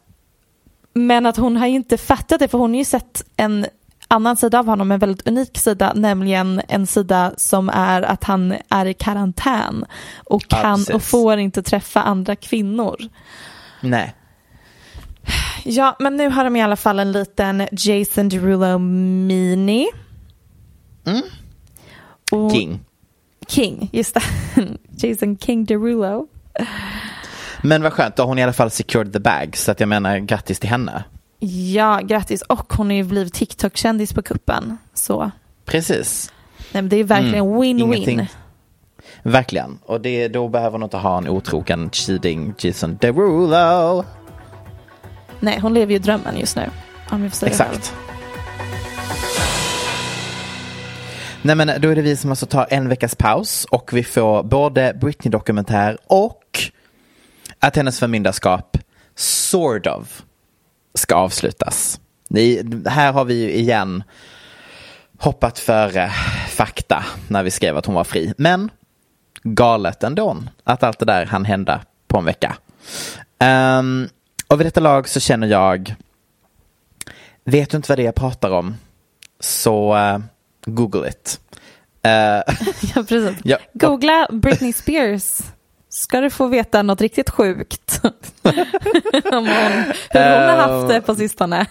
Speaker 1: men att hon har inte fattat det för hon har ju sett en annan sida av honom, en väldigt unik sida, nämligen en sida som är att han är i karantän och
Speaker 2: Ja,
Speaker 1: kan
Speaker 2: precis.
Speaker 1: och får inte träffa andra kvinnor.
Speaker 2: Nej.
Speaker 1: Ja, men nu har de i alla fall en liten Jason Derulo mini.
Speaker 2: Mm.
Speaker 1: Och-
Speaker 2: King.
Speaker 1: King, just det. Jason King Derulo.
Speaker 2: Men vad skönt, då har hon i alla fall secured the bag. Så att jag menar grattis till henne.
Speaker 1: Ja, grattis. Och hon har ju blivit TikTok-kändis på kuppen. Så
Speaker 2: Precis.
Speaker 1: nej, men det är verkligen
Speaker 2: Mm,
Speaker 1: win-win.
Speaker 2: ingenting. Verkligen. Och det, då behöver hon inte ha en otrogen cheating Jason Derulo.
Speaker 1: Nej, hon lever ju drömmen just nu.
Speaker 2: Exakt. Nej men då är det vi som alltså tar en veckas paus och vi får både Britney-dokumentär och att hennes förmyndarskap sort of ska avslutas. Det, här har vi ju igen hoppat före fakta när vi skrev att hon var fri. Men galet ändå att allt det där hann hända på en vecka. Ehm, och vid detta lag så känner jag Vet du inte vad det är jag pratar om? Så uh, google it. Eh,
Speaker 1: Ja, precis.
Speaker 2: Ja.
Speaker 1: Googla Britney Spears. Ska du få veta något riktigt sjukt. Om hon, hur hon har haft det på sistone.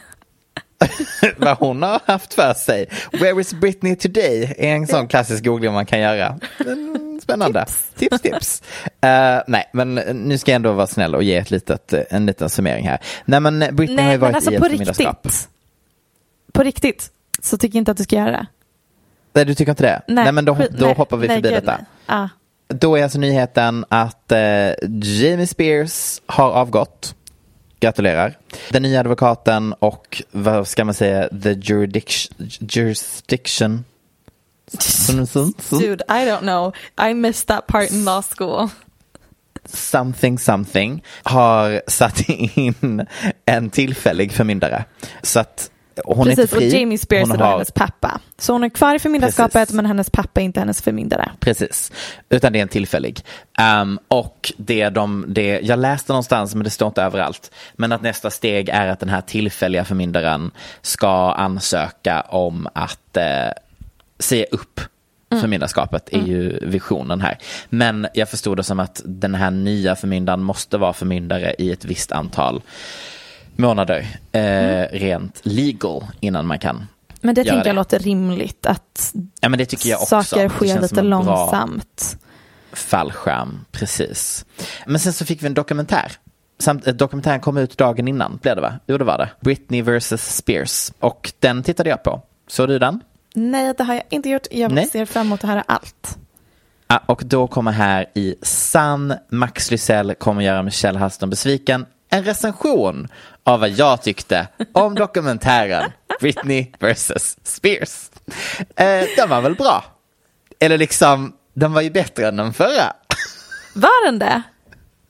Speaker 2: vad hon har haft för sig. Where is Britney today? är en sån klassisk googling man kan göra. Men, Spännande. Tips, tips. Eh, nej, men nu ska jag ändå vara snäll och ge ett litet, en liten summering här. Nej, men Britney har
Speaker 1: Nej,
Speaker 2: ju varit
Speaker 1: alltså
Speaker 2: i ett
Speaker 1: riktigt. På riktigt så tycker jag inte att du ska göra det.
Speaker 2: Nej, du tycker inte det? Nej, men då, då
Speaker 1: nej,
Speaker 2: hoppar vi
Speaker 1: nej,
Speaker 2: förbi
Speaker 1: gud,
Speaker 2: detta.
Speaker 1: nej. Ah.
Speaker 2: Då är alltså nyheten att eh, Jamie Spears har avgått. Gratulerar. Den nya advokaten och vad ska man säga, the jurisdiction. jurisdiction.
Speaker 1: Dude, I don't know. I missed that part in law school.
Speaker 2: something something har satt in en tillfällig förmyndare. Så att hon är
Speaker 1: Precis,
Speaker 2: inte fri.
Speaker 1: och Jamie Spears
Speaker 2: hon
Speaker 1: är
Speaker 2: har-
Speaker 1: hennes pappa. Så hon är kvar i förmyndarskapet
Speaker 2: Precis.
Speaker 1: men hennes pappa är inte hennes förmyndare.
Speaker 2: Precis, utan det är en tillfällig. Ehm, och det de, det, jag läste någonstans, men det står inte överallt, men att nästa steg är att den här tillfälliga förmyndaren ska ansöka om att eh, säga upp förmyndarskapet är ju visionen här. Men jag förstod det som att den här nya förmyndaren måste vara förmyndare i ett visst antal månader eh, rent legal innan man kan
Speaker 1: Men det tänker jag låter rimligt att
Speaker 2: Ja men det tycker jag också.
Speaker 1: saker sker lite långsamt.
Speaker 2: Fallskärm, precis. Men sen så fick vi en dokumentär. Samt, eh, dokumentären kom ut dagen innan, blev det va? Jo det var det. Britney vs Spears. Och den tittade jag på. Såg du den?
Speaker 1: Nej, det har jag inte gjort. Jag
Speaker 2: Nej.
Speaker 1: ser fram emot att höra allt.
Speaker 2: Ah, och då kommer här i sann Max Lysell kommer göra Michelle Hallström besviken. En recension av vad jag tyckte om dokumentären Britney vs Spears. Eh, den var väl bra? Eller liksom, den var ju bättre än den förra.
Speaker 1: Var den det?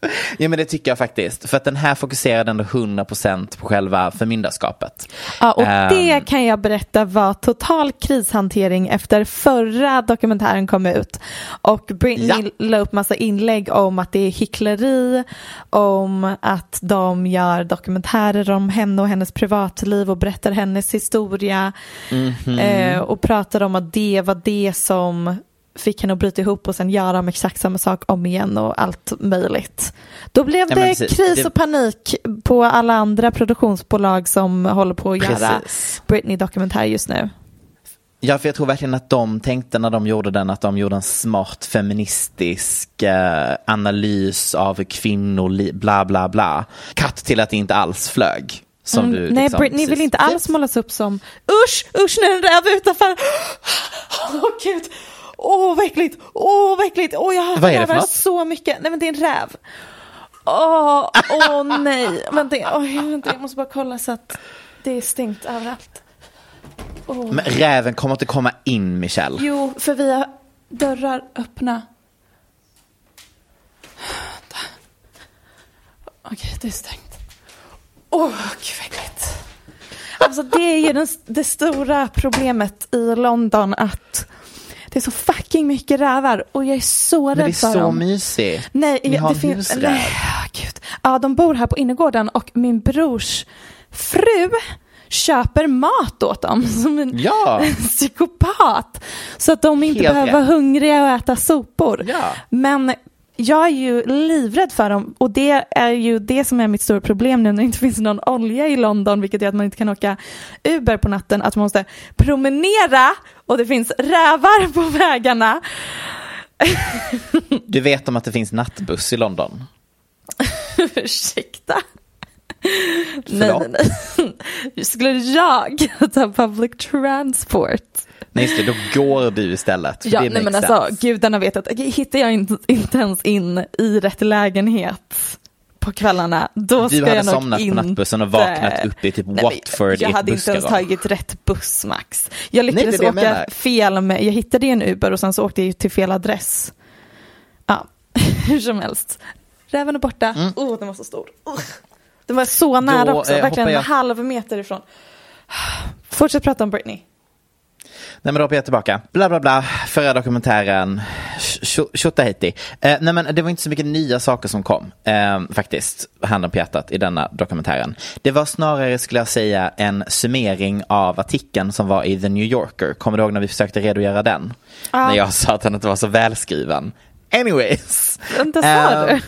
Speaker 2: Ja men det tycker jag faktiskt. För att den här fokuserade ändå 100% på själva förmyndarskapet.
Speaker 1: Ja, och
Speaker 2: Ehm.
Speaker 1: det kan jag berätta var total krishantering efter förra dokumentären kom ut. Och Britney
Speaker 2: Ja.
Speaker 1: la upp massa inlägg om att det är hyckleri, om att de gör dokumentärer om henne och hennes privatliv och berättar hennes historia.
Speaker 2: Mhm.
Speaker 1: Eh, och pratar om att det var det som fick henne att bryta ihop och sen göra om exakt samma sak om igen och allt möjligt. Då blev
Speaker 2: Ja,
Speaker 1: det kris
Speaker 2: Det-
Speaker 1: och panik på alla andra produktionsbolag som håller på att göra
Speaker 2: Precis.
Speaker 1: Britney-dokumentär just nu.
Speaker 2: Ja, för jag tror verkligen att de tänkte när de gjorde den att de gjorde en smart feministisk eh, analys av kvinnor, bla bla bla. Katt till att det inte alls flög. Som du,
Speaker 1: Mm, Nej,
Speaker 2: liksom,
Speaker 1: Britney vill inte alls målas upp som usch, usch, nu är en räv utanför. Åh gud, åh vad äckligt, åh vad äckligt, åh jag hatar rävar
Speaker 2: något?
Speaker 1: så mycket. Nej men det är en räv. Åh, åh nej, vänta, oj, vänta, jag måste bara kolla så att det är stängt överallt. Åh.
Speaker 2: Men räven kommer inte komma in, Michelle.
Speaker 1: Jo, för vi har dörrar öppna. Okej, det är stängt. Åh, gud vad äckligt. Alltså det är ju den, det stora problemet i London att det är så fucking mycket rävar och jag är så
Speaker 2: Men det
Speaker 1: rädd
Speaker 2: är
Speaker 1: för
Speaker 2: så
Speaker 1: dem.
Speaker 2: mysigt.
Speaker 1: Nej,
Speaker 2: Ni har
Speaker 1: det finns, nej, gud. Ja, de bor här på innergården och min brors fru köper mat åt dem som en
Speaker 2: Ja.
Speaker 1: psykopat. Så att de inte
Speaker 2: Helt
Speaker 1: behöver vara hungriga och äta sopor.
Speaker 2: Ja.
Speaker 1: Men jag är ju livrädd för dem och det är ju det som är mitt stora problem nu när det inte finns någon olja i London vilket gör att man inte kan åka Uber på natten, att man måste promenera och det finns rävar på vägarna.
Speaker 2: Du vet om att det finns nattbuss i London?
Speaker 1: Ursäkta? Nej,
Speaker 2: Förlåt?
Speaker 1: nej, nej. Skulle jag ta public transport?
Speaker 2: Nej, just det, då går du istället.
Speaker 1: Ja, nej men alltså
Speaker 2: sense.
Speaker 1: gudarna vet att hittar jag inte, inte ens in i rätt lägenhet på kvällarna, då
Speaker 2: Du
Speaker 1: ska
Speaker 2: hade
Speaker 1: jag nog
Speaker 2: somnat på
Speaker 1: inte...
Speaker 2: nattbussen och vaknat upp i typ
Speaker 1: Nej,
Speaker 2: Watford
Speaker 1: Jag hade inte ens tagit rätt buss Max. Jag lyckades
Speaker 2: jag
Speaker 1: åka
Speaker 2: menar.
Speaker 1: fel med, jag hittade en Uber och sen så åkte jag till fel adress. Ja, hur som helst. Räven är borta. Åh, oh, den var så stor. Uh. Den var så nära
Speaker 2: Mm. Då,
Speaker 1: också,
Speaker 2: eh,
Speaker 1: verkligen
Speaker 2: hoppar jag-
Speaker 1: en halv meter ifrån. Fortsätt prata om Britney.
Speaker 2: Nej men då hoppar jag tillbaka. Bla bla bla, förra dokumentären, Tjotahejti. Eh, nej men det var inte så mycket nya saker som kom, eh, faktiskt, handen på hjärtat, i denna dokumentären. Det var snarare, skulle jag säga, en summering av artikeln som var i The New Yorker. Kommer du ihåg när vi försökte redogöra den?
Speaker 1: Ja.
Speaker 2: När jag sa att den inte var så välskriven. Anyways.
Speaker 1: Vänta, sa
Speaker 2: Eh,
Speaker 1: du?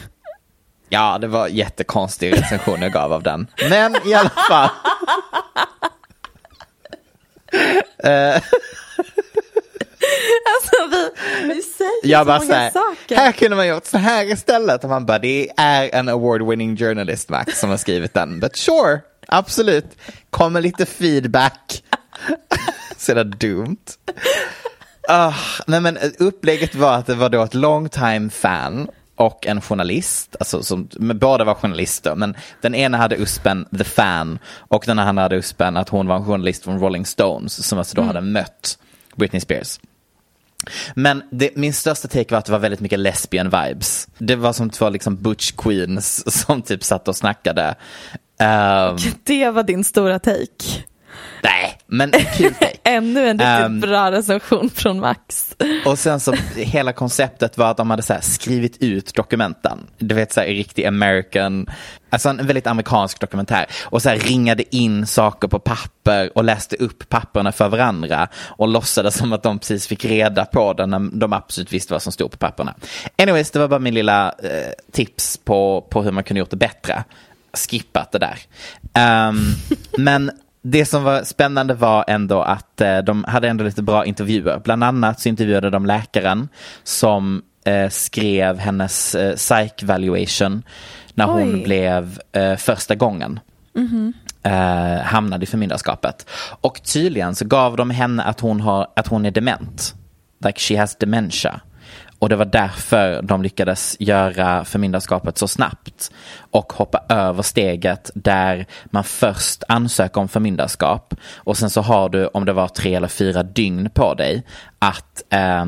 Speaker 2: Ja, det var jättekonstig recension jag gav av den. Men i alla fall.
Speaker 1: Alltså vi, vi säger
Speaker 2: Jag bara
Speaker 1: så
Speaker 2: så
Speaker 1: många
Speaker 2: här,
Speaker 1: saker.
Speaker 2: här kunde man gjort så här istället. Och man bara, det är en award winning journalist Max som har skrivit den. But sure, absolut. Kommer lite feedback. så det dumt. Ah, nej men upplägget var att det var då ett long time fan och en journalist, alltså som, båda var journalister, men den ena hade uspen The Fan och den andra hade uspen att hon var en journalist från Rolling Stones som alltså då hade mött Britney Spears. Men det, min största take var att det var väldigt mycket lesbian vibes. Det var som två liksom butch queens som typ satt och snackade. Ehm,
Speaker 1: Det var din stora take.
Speaker 2: nej, men kul take.
Speaker 1: Ännu en riktigt
Speaker 2: Ehm.
Speaker 1: bra recension från Max.
Speaker 2: Och sen så hela konceptet var att de hade så skrivit ut dokumenten. Du vet så här riktig American, alltså en väldigt amerikansk dokumentär. Och så ringade in saker på papper och läste upp papperna för varandra. Och låtsades som att de precis fick reda på det när de absolut visste vad som stod på papperna. Anyways, det var bara min lilla eh, tips på, på hur man kunde gjort det bättre. Skippat det där. Ehm, men det som var spännande var ändå att eh, de hade ändå lite bra intervjuer. Bland annat så intervjuade de läkaren som eh, skrev hennes eh, psych valuation när hon
Speaker 1: Oj.
Speaker 2: blev eh, första gången eh, hamnade i förmyndarskapet. Och tydligen så gav de henne att hon, har, att hon är dement. Like she has dementia. Och det var därför de lyckades göra förmyndarskapet så snabbt. Och hoppa över steget där man först ansöker om förmyndarskap. Och sen så har du, om det var tre eller fyra dygn på dig, att eh,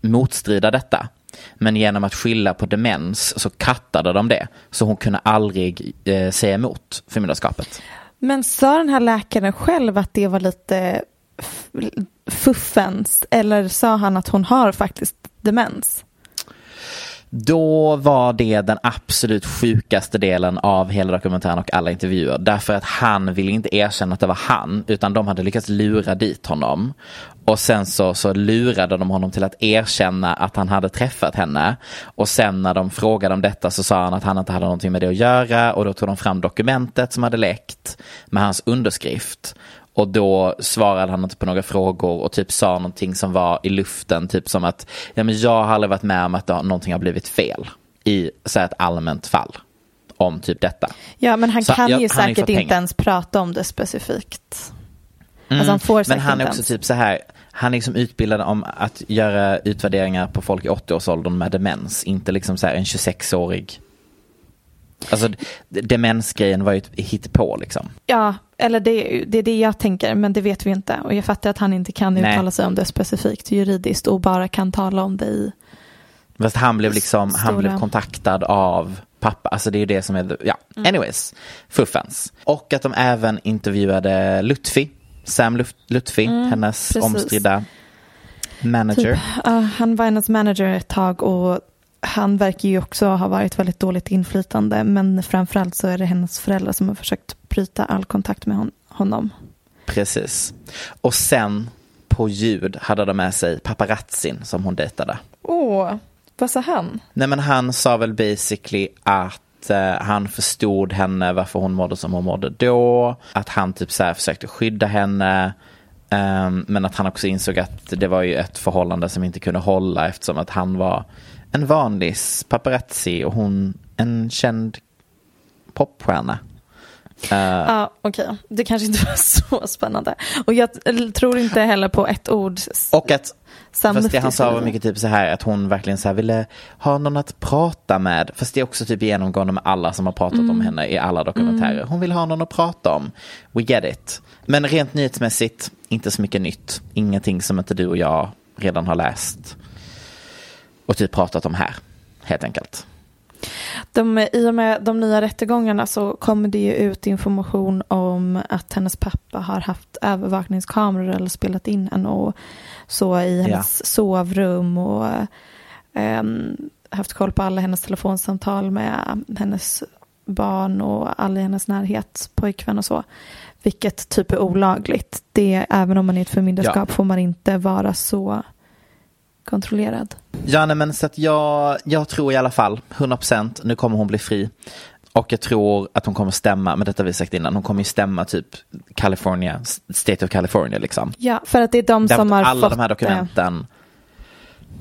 Speaker 2: motstrida detta. Men genom att skylla på demens så kattade de det. Så hon kunde aldrig eh, säga emot förmyndarskapet.
Speaker 1: Men sa den här läkaren själv att det var lite fuffens eller sa han att hon har faktiskt demens?
Speaker 2: Då var det den absolut sjukaste delen av hela dokumentären och alla intervjuer. Därför att han ville inte erkänna att det var han, utan de hade lyckats lura dit honom. Och sen så, så lurade de honom till att erkänna att han hade träffat henne. Och sen när de frågade om detta så sa han att han inte hade någonting med det att göra. Och då tog de fram dokumentet som hade läckt med hans underskrift. Och då svarade han inte på några frågor och typ sa någonting som var i luften. Typ som att ja, men jag har aldrig varit med om att någonting har blivit fel i så här, ett allmänt fall om typ detta.
Speaker 1: Ja, men han
Speaker 2: Så,
Speaker 1: kan
Speaker 2: ja,
Speaker 1: ju
Speaker 2: han
Speaker 1: säkert inte
Speaker 2: pengar.
Speaker 1: ens prata om det specifikt. Alltså han får
Speaker 2: Men han är också
Speaker 1: ens.
Speaker 2: typ så här, han är liksom utbildad om att göra utvärderingar på folk i 80-årsåldern med demens, inte liksom så här en 26-årig. Alltså demensgrejen var ju ett hittepå liksom.
Speaker 1: Ja, eller det, det är det jag tänker, men det vet vi inte. Och jag fattar att han inte kan
Speaker 2: Nej.
Speaker 1: uttala sig om det specifikt juridiskt och bara kan tala om det i...
Speaker 2: Fast han blev liksom, han
Speaker 1: Stora.
Speaker 2: blev kontaktad av pappa, alltså det är ju det som är, ja,
Speaker 1: Mm.
Speaker 2: anyways, fuffens. Och att de även intervjuade Lutfi, Sam Lut- Lutfi, hennes
Speaker 1: Mm, precis.
Speaker 2: omstridda manager.
Speaker 1: Typ, ja, han var hennes manager ett tag och han verkar ju också ha varit väldigt dåligt inflytande. Men framförallt så är det hennes föräldrar som har försökt bryta all kontakt med hon, honom.
Speaker 2: Precis. Och sen på ljud hade de med sig paparazzin som hon dejtade.
Speaker 1: Åh, vad sa han?
Speaker 2: Nej men han sa väl basically att eh, han förstod henne varför hon mådde som hon mådde då. Att han typ så här försökte skydda henne. Ehm, men att han också insåg att det var ju ett förhållande som inte kunde hålla eftersom att han var en vanlig paparazzi och hon en känd popstjärna. Eh,
Speaker 1: Ja, okej. Det kanske inte var så spännande. Och jag tror inte heller på ett ord.
Speaker 2: och att Fast det han sa var
Speaker 1: säger.
Speaker 2: mycket typ så här att hon verkligen så här ville ha någon att prata med. Fast det är också typ genomgående med alla som har pratat
Speaker 1: Mm.
Speaker 2: om henne i alla dokumentärer. Hon vill ha någon att prata om. We get it. Men rent nyhetsmässigt, inte så mycket nytt. Ingenting som inte du och jag redan har läst. Och typ pratat om här, helt enkelt.
Speaker 1: De, I och med de nya rättegångarna så kommer det ju ut information om att hennes pappa har haft övervakningskameror eller spelat in henne och så i hennes sovrum och ehm, haft koll på alla hennes telefonsamtal med hennes barn och alla i hennes närhet, pojkvän och så. Vilket typ är olagligt. Det, även om man är ett förmyndarskap får man inte vara så kontrollerad.
Speaker 2: Ja, nej, men så att jag, jag tror i alla fall, 100%, nu kommer hon bli fri. Och jag tror att hon kommer stämma, men detta har vi sagt innan, hon kommer ju stämma typ California, State of California liksom.
Speaker 1: Ja, för att det är de
Speaker 2: Därför
Speaker 1: som har
Speaker 2: alla
Speaker 1: fått...
Speaker 2: de här dokumenten.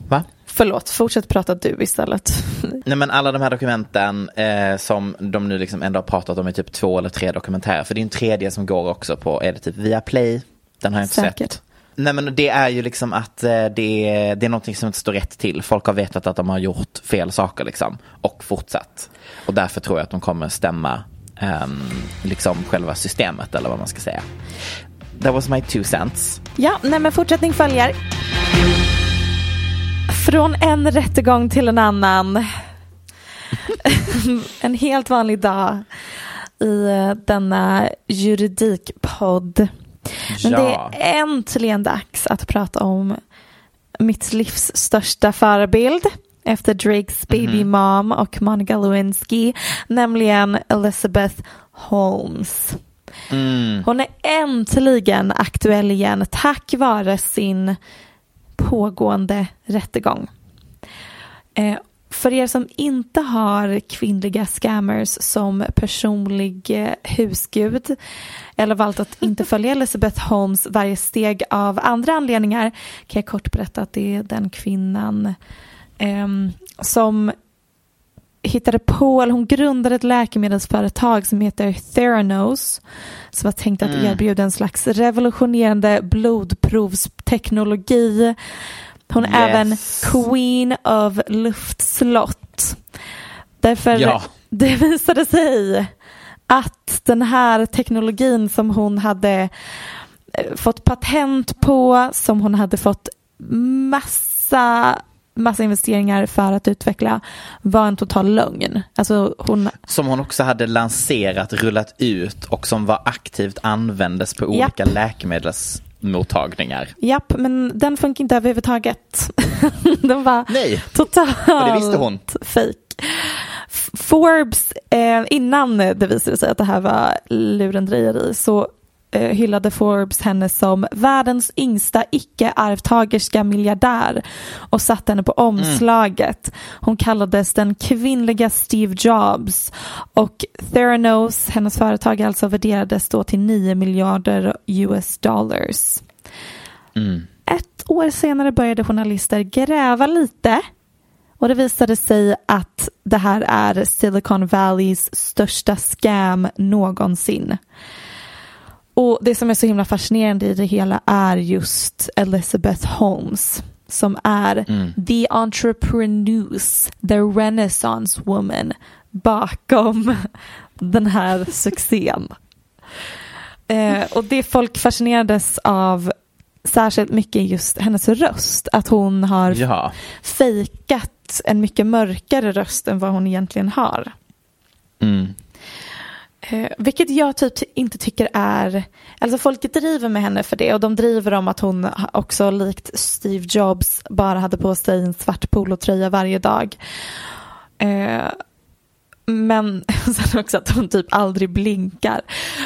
Speaker 2: Va?
Speaker 1: Förlåt, fortsätt prata du istället.
Speaker 2: Nej men alla de här dokumenten eh, som de nu liksom ändå har pratat om i typ två eller tre dokumentärer. För det är en tredje som går också på, är det typ via Play? Den har jag inte
Speaker 1: Säkert.
Speaker 2: sett. Nej men det är ju liksom att eh, det, är, det är någonting som inte står rätt till. Folk har vetat att de har gjort fel saker liksom. Och fortsatt. Och därför tror jag att de kommer stämma um, liksom själva systemet eller vad man ska säga. That was my two cents.
Speaker 1: Ja, nej men fortsättning följer. Från en rättegång till en annan. en helt vanlig dag i eh, denna juridikpodd. Men
Speaker 2: Ja.
Speaker 1: det är äntligen dags att prata om mitt livs största förebild efter Drakes baby mom och Monica Lewinsky, nämligen Elizabeth Holmes.
Speaker 2: Mm.
Speaker 1: Hon är äntligen aktuell igen tack vare sin pågående rättegång. Eh, för er som inte har kvinnliga scammers som personlig eh, husgud eller valt att inte följa Elizabeth Holmes varje steg av andra anledningar kan jag kort berätta att det är den kvinnan ehm, som hittade på, eller hon grundade ett läkemedelsföretag som heter Theranos som var tänkt att erbjuda en slags revolutionerande blodprovsteknologi. Hon är
Speaker 2: Yes.
Speaker 1: även Queen of luftslott. Därför
Speaker 2: Ja.
Speaker 1: det visade sig att den här teknologin som hon hade eh, fått patent på, som hon hade fått massa massa investeringar för att utveckla var en total lögn. Alltså hon,
Speaker 2: Som hon också hade lanserat, rullat ut och som var aktivt användes på olika
Speaker 1: Japp.
Speaker 2: Läkemedelsmottagningar.
Speaker 1: japp, men den funkar inte överhuvudtaget. den var
Speaker 2: Nej,
Speaker 1: totalt
Speaker 2: och det visste hon.
Speaker 1: fake. Forbes, eh, innan det visade sig att det här var lurendrejeri, så hyllade Forbes henne som världens yngsta icke-arvtagerska miljardär och satte henne på omslaget. Hon kallades den kvinnliga Steve Jobs och Theranos, hennes företag alltså värderades då till 9 miljarder US dollars. Ett år senare började journalister gräva lite och det visade sig att det här är Silicon Valleys största scam någonsin. Och det som är så himla fascinerande i det hela är just Elizabeth Holmes som är the entrepreneurs, the renaissance woman bakom den här succén. Eh, och det folk fascinerades av särskilt mycket just hennes röst. Att hon har
Speaker 2: Ja.
Speaker 1: fejkat en mycket mörkare röst än vad hon egentligen har.
Speaker 2: Mm.
Speaker 1: Eh, vilket jag typ inte tycker är, alltså folk driver med henne för det och de driver om att hon också likt Steve Jobs bara hade på sig en svart polotröja varje dag. Eh, men sen också att hon typ aldrig blinkar.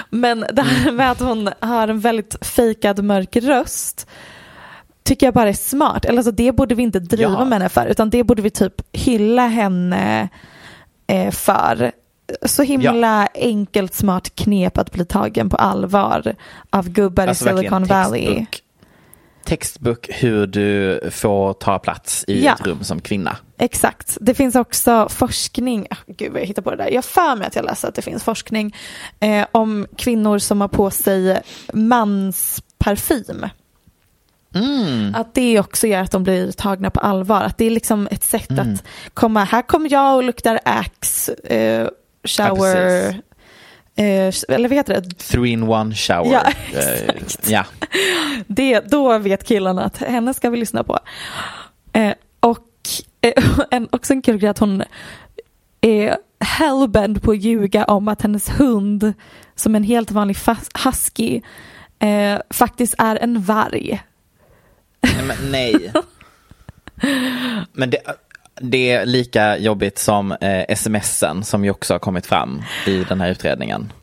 Speaker 1: Men det här med att hon har en väldigt fejkad mörk röst tycker jag bara är smart. Eller alltså det borde vi inte driva
Speaker 2: Ja.
Speaker 1: med henne för utan det borde vi typ hylla henne eh, för. Så himla enkelt smart knep att bli tagen på allvar av gubbar
Speaker 2: Alltså
Speaker 1: i Silicon Valley.
Speaker 2: textbook hur du får ta plats i
Speaker 1: Ja.
Speaker 2: ett rum som kvinna.
Speaker 1: Exakt. Det finns också forskning, ah, gud vad jag hittar på det där. Jag för mig att jag läste att det finns forskning eh, om kvinnor som har på sig mansparfym.
Speaker 2: Mm.
Speaker 1: Att det också gör att de blir tagna på allvar. Att det är liksom ett sätt
Speaker 2: Mm.
Speaker 1: att komma, här kommer jag och luktar Axe, eh, shower,
Speaker 2: precis.
Speaker 1: eh, eller vad heter det?
Speaker 2: Three in one shower.
Speaker 1: Ja,
Speaker 2: Eh,
Speaker 1: exakt.
Speaker 2: ja.
Speaker 1: det, då vet killarna att henne ska vi lyssna på. Eh, och eh, en, också en kul grej att hon är hellbent på att ljuga om att hennes hund, som en helt vanlig husky, eh, faktiskt är en varg.
Speaker 2: Nej, men nej. Men det, det är lika jobbigt som eh, smsen som ju också har kommit fram i den här utredningen.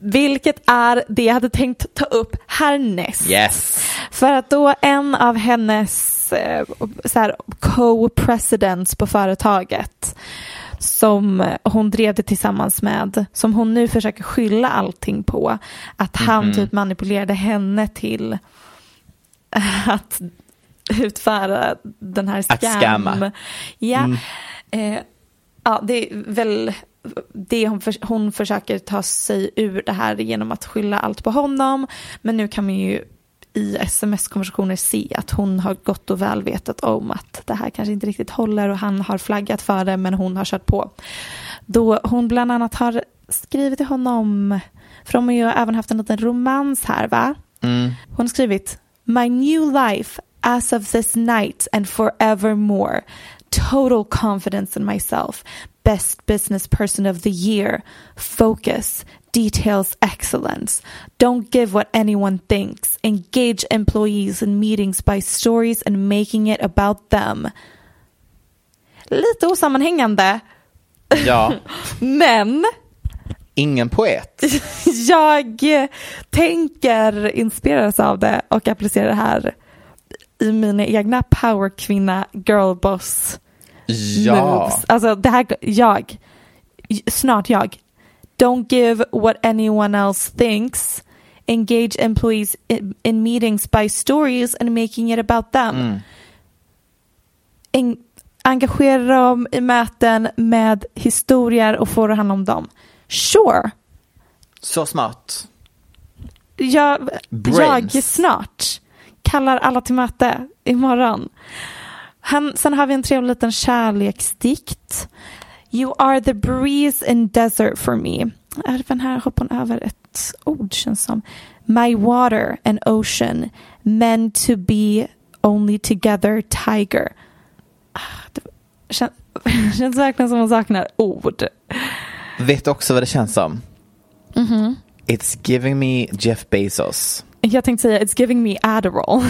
Speaker 1: Vilket är det jag hade tänkt ta upp härnäst.
Speaker 2: Yes.
Speaker 1: För att då en av hennes eh, co-presidents på företaget som hon drev det tillsammans med, som hon nu försöker skylla allting på, att han typ manipulerade henne till att utföra den här scam. Ja. Eh, ja, det är väl det hon, för, hon försöker ta sig ur det här genom att skylla allt på honom. Men nu kan man ju i sms-konversationer se att hon har gått och väl vetat om att det här kanske inte riktigt håller och han har flaggat för det men hon har kört på. Då hon bland annat har skrivit till honom, för de har ju även haft en liten romans här va? Hon har skrivit My new life as of this night and forevermore. Total confidence in myself. Best business person of the year. Focus. details excellence. Don't give what anyone thinks. Engage employees in meetings by stories and making it about them. Lite osammanhängande,
Speaker 2: Ja,
Speaker 1: men
Speaker 2: ingen poet.
Speaker 1: jag tänker inspireras av det och applicera det här i mina egna powerkvinna girlboss
Speaker 2: Ja,
Speaker 1: moves. Alltså det här, jag, snart jag. Don't give what anyone else thinks. Engage employees in, in meetings by stories and making it about them. En, engagera dem i möten med historier och få det hand om dem. Sure,
Speaker 2: så smart.
Speaker 1: jag,
Speaker 2: Brains.
Speaker 1: jag snart kallar alla till möte imorgon. Han, sen har vi en trevlig liten kärleksdikt. You are the breeze in desert for me. Även här hoppar hon över ett ord känns som. My water and ocean meant to be only together tiger. Ah, Det känns, känns verkligen som hon saknar ord.
Speaker 2: Vet också vad det känns som? It's giving me Jeff Bezos.
Speaker 1: Jag tänkte säga it's giving me Adderall.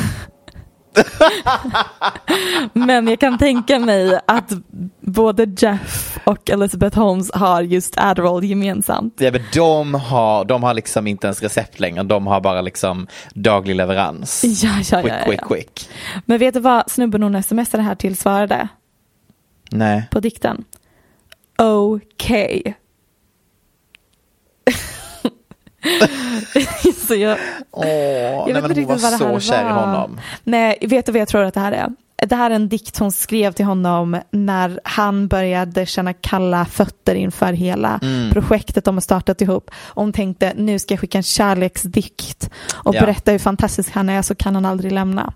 Speaker 1: Men jag kan tänka mig att både Jeff och Elizabeth Holmes har just Adderall gemensamt.
Speaker 2: Ja, men de, har, de har liksom inte ens recept längre, de har bara liksom daglig leverans.
Speaker 1: Ja, ja,
Speaker 2: Quick,
Speaker 1: ja,
Speaker 2: quick,
Speaker 1: ja.
Speaker 2: quick.
Speaker 1: Men vet du vad snubben hon smsade här till svarade
Speaker 2: Nej.
Speaker 1: på dikten? Okej. Så jag,
Speaker 2: Åh,
Speaker 1: jag
Speaker 2: nej,
Speaker 1: vet
Speaker 2: men
Speaker 1: inte
Speaker 2: hon var så kär i honom.
Speaker 1: Nej, vet du vad jag tror att det här är? Det här är en dikt hon skrev till honom när han började känna kalla fötter inför hela
Speaker 2: Mm.
Speaker 1: projektet de har startat ihop. Och hon tänkte nu ska jag skicka en kärleksdikt och
Speaker 2: Ja.
Speaker 1: berätta hur fantastisk han är så kan han aldrig lämna.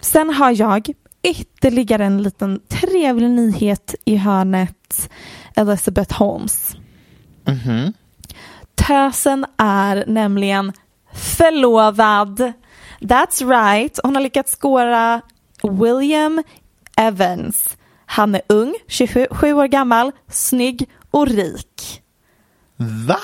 Speaker 1: Sen har jag ytterligare en liten trevlig nyhet i hörnet Elizabeth Holmes.
Speaker 2: Mhm.
Speaker 1: Tösen är nämligen förlovad. That's right. Hon har lyckats skåra William Evans. Han är ung, 27 år gammal, snygg och rik.
Speaker 2: Va?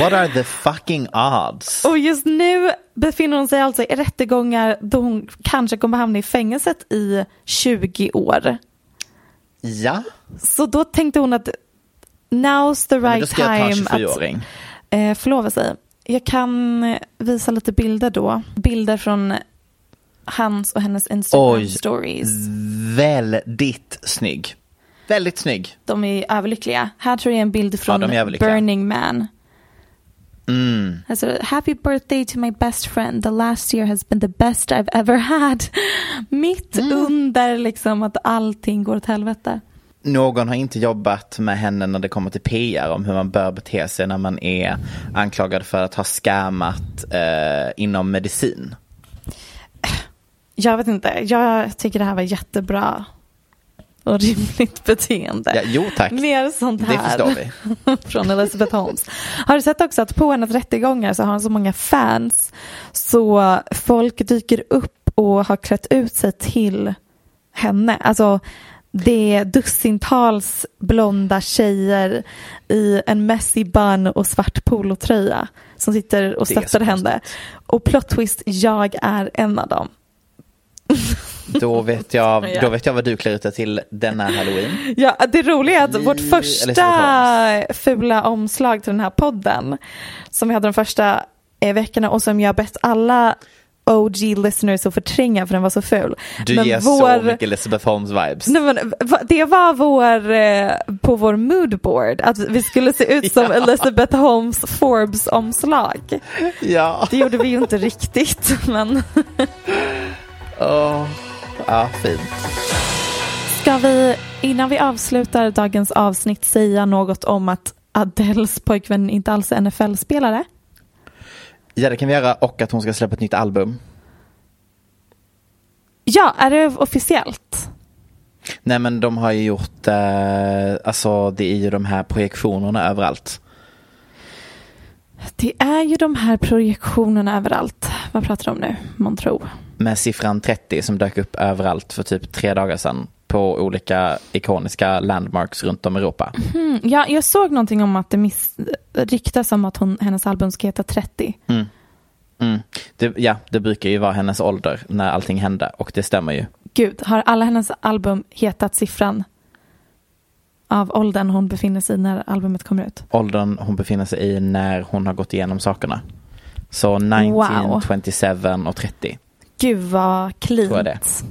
Speaker 2: What are the fucking odds?
Speaker 1: Och just nu befinner hon sig alltså i rättegångar då hon kanske kommer hamna i fängelset i 20 år.
Speaker 2: Ja,
Speaker 1: Så då tänkte hon att now's the
Speaker 2: men då
Speaker 1: right
Speaker 2: ska jag ta en
Speaker 1: time att
Speaker 2: 24-åring.
Speaker 1: eh, förlova sig. Jag kan visa lite bilder då. Bilder från hans och hennes Instagram
Speaker 2: Oj.
Speaker 1: stories.
Speaker 2: Väldigt snygg. Väldigt snygg.
Speaker 1: De är överlyckliga. Här tror jag är en bild från
Speaker 2: överlyckliga.
Speaker 1: Burning Man.
Speaker 2: Mm.
Speaker 1: Alltså, happy birthday to my best friend. The last year has been the best I've ever had. Mitt
Speaker 2: Mm.
Speaker 1: under liksom att allting går åt helvete.
Speaker 2: Någon har inte jobbat med henne när det kommer till PR om hur man bör bete sig när man är anklagad för att ha scammat eh, inom medicin.
Speaker 1: Jag vet inte, jag tycker det här var jättebra och rimligt beteende.
Speaker 2: Ja, jo tack,
Speaker 1: Mer sånt
Speaker 2: det
Speaker 1: här
Speaker 2: förstår vi.
Speaker 1: från Elizabeth Holmes. Har du sett också att på hennes rättegångar så har hon så många fans så folk dyker upp och har klätt ut sig till henne. Alltså det är dussintals blonda tjejer i en messy bun och svart polotröja som sitter och stöttar henne. Och plot twist, jag är en av dem.
Speaker 2: Då vet, jag,
Speaker 1: Ja.
Speaker 2: då vet jag vad du klär ut dig till denna halloween.
Speaker 1: Ja, det roliga är att vårt första fula omslag till den här podden som vi hade de första veckorna och som jag bett alla OG listeners att förtränga för den var så ful.
Speaker 2: Du
Speaker 1: Men
Speaker 2: ger
Speaker 1: vår-
Speaker 2: så mycket Elizabeth Holmes vibes.
Speaker 1: Nej, men, det var vår, eh, på vår moodboard, att vi skulle se ut som Elizabeth Holmes Forbes-omslag.
Speaker 2: Ja.
Speaker 1: Det gjorde vi ju inte riktigt, men
Speaker 2: Åh. Ja, fint.
Speaker 1: ska vi innan vi avslutar dagens avsnitt säga något om att Adeles pojkvän inte alls är NFL-spelare?
Speaker 2: Ja, det kan vi göra och att hon ska släppa ett nytt album.
Speaker 1: Ja, är det officiellt?
Speaker 2: Nej men de har ju gjort, eh, alltså det är ju de här projektionerna överallt.
Speaker 1: Det är ju de här projektionerna överallt. Vad pratar de om nu, man tror?
Speaker 2: Med siffran 30 som dök upp överallt för typ tre dagar sedan på olika ikoniska landmarks runt om i Europa.
Speaker 1: Mm, ja, jag såg någonting om att det miss, ryktas om att hon, hennes album ska heta 30.
Speaker 2: Mm. Mm. Det, ja, det brukar ju vara hennes ålder när allting hände och det stämmer ju.
Speaker 1: Gud, har alla hennes album hetat siffran av åldern hon befinner sig i när albumet kommer ut?
Speaker 2: Åldern hon befinner sig i när hon har gått igenom sakerna. Så 19,
Speaker 1: Wow.
Speaker 2: 27 och 30.
Speaker 1: Gud vad cleant.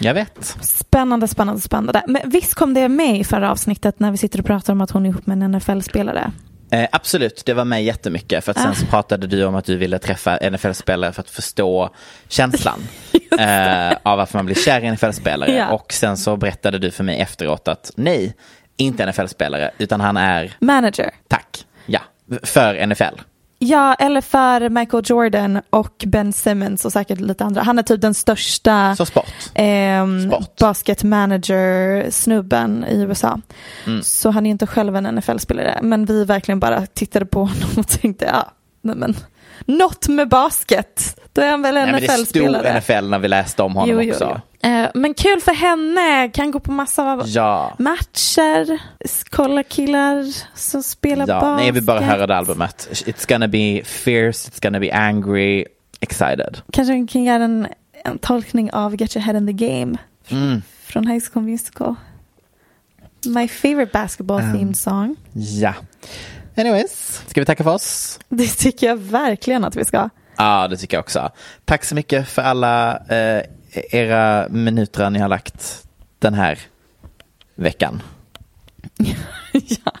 Speaker 2: Jag vet.
Speaker 1: Spännande, spännande, spännande. Men visst kom det med i förra avsnittet när vi sitter och pratar om att hon är ihop med en NFL-spelare?
Speaker 2: Eh, absolut, det var med jättemycket. För att sen
Speaker 1: Ah.
Speaker 2: så pratade du om att du ville träffa NFL-spelare för att förstå känslan eh, av varför man blir kär i NFL-spelare.
Speaker 1: Ja.
Speaker 2: Och sen så berättade du för mig efteråt att nej, inte NFL-spelare, utan han är,
Speaker 1: Manager.
Speaker 2: tack, ja, för NFL.
Speaker 1: Ja, eller för Michael Jordan och Ben Simmons och säkert lite andra. Han är typ den största
Speaker 2: Sport.
Speaker 1: basketmanager-snubben i USA.
Speaker 2: Mm.
Speaker 1: Så han är inte själv en NFL-spelare. Men vi verkligen bara tittade på honom och tänkte, ja, nej men något med basket. Då är han väl
Speaker 2: det stod
Speaker 1: NFL-spelare.
Speaker 2: NFL när vi läste om honom
Speaker 1: Jo, jo,
Speaker 2: också.
Speaker 1: jo. Eh, men kul för henne, kan gå på massa
Speaker 2: Ja.
Speaker 1: matcher, kolla killar som spelar
Speaker 2: Ja,
Speaker 1: basket.
Speaker 2: nej, jag vill bara höra det albumet. It's gonna be fierce, it's gonna be angry, excited.
Speaker 1: Kanske vi kan göra en, en tolkning av Get your head in the game
Speaker 2: Mm.
Speaker 1: från High School Musical. My favorite basketball
Speaker 2: Um.
Speaker 1: themed song.
Speaker 2: Ja. Anyways, ska vi tacka för oss?
Speaker 1: Det tycker jag verkligen att vi ska.
Speaker 2: Ja, det tycker jag också. Tack så mycket för alla eh, era minuter ni har lagt den här veckan.
Speaker 1: ja,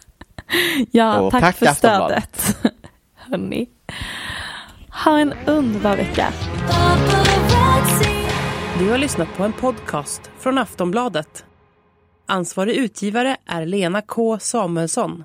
Speaker 1: ja
Speaker 2: Och
Speaker 1: tack,
Speaker 2: tack,
Speaker 1: för
Speaker 2: Aftonbladet.
Speaker 1: stödet. Hörni. Ha en underbar vecka.
Speaker 3: Du har lyssnat på en podcast från Aftonbladet. Ansvarig utgivare är Lena K Samuelsson.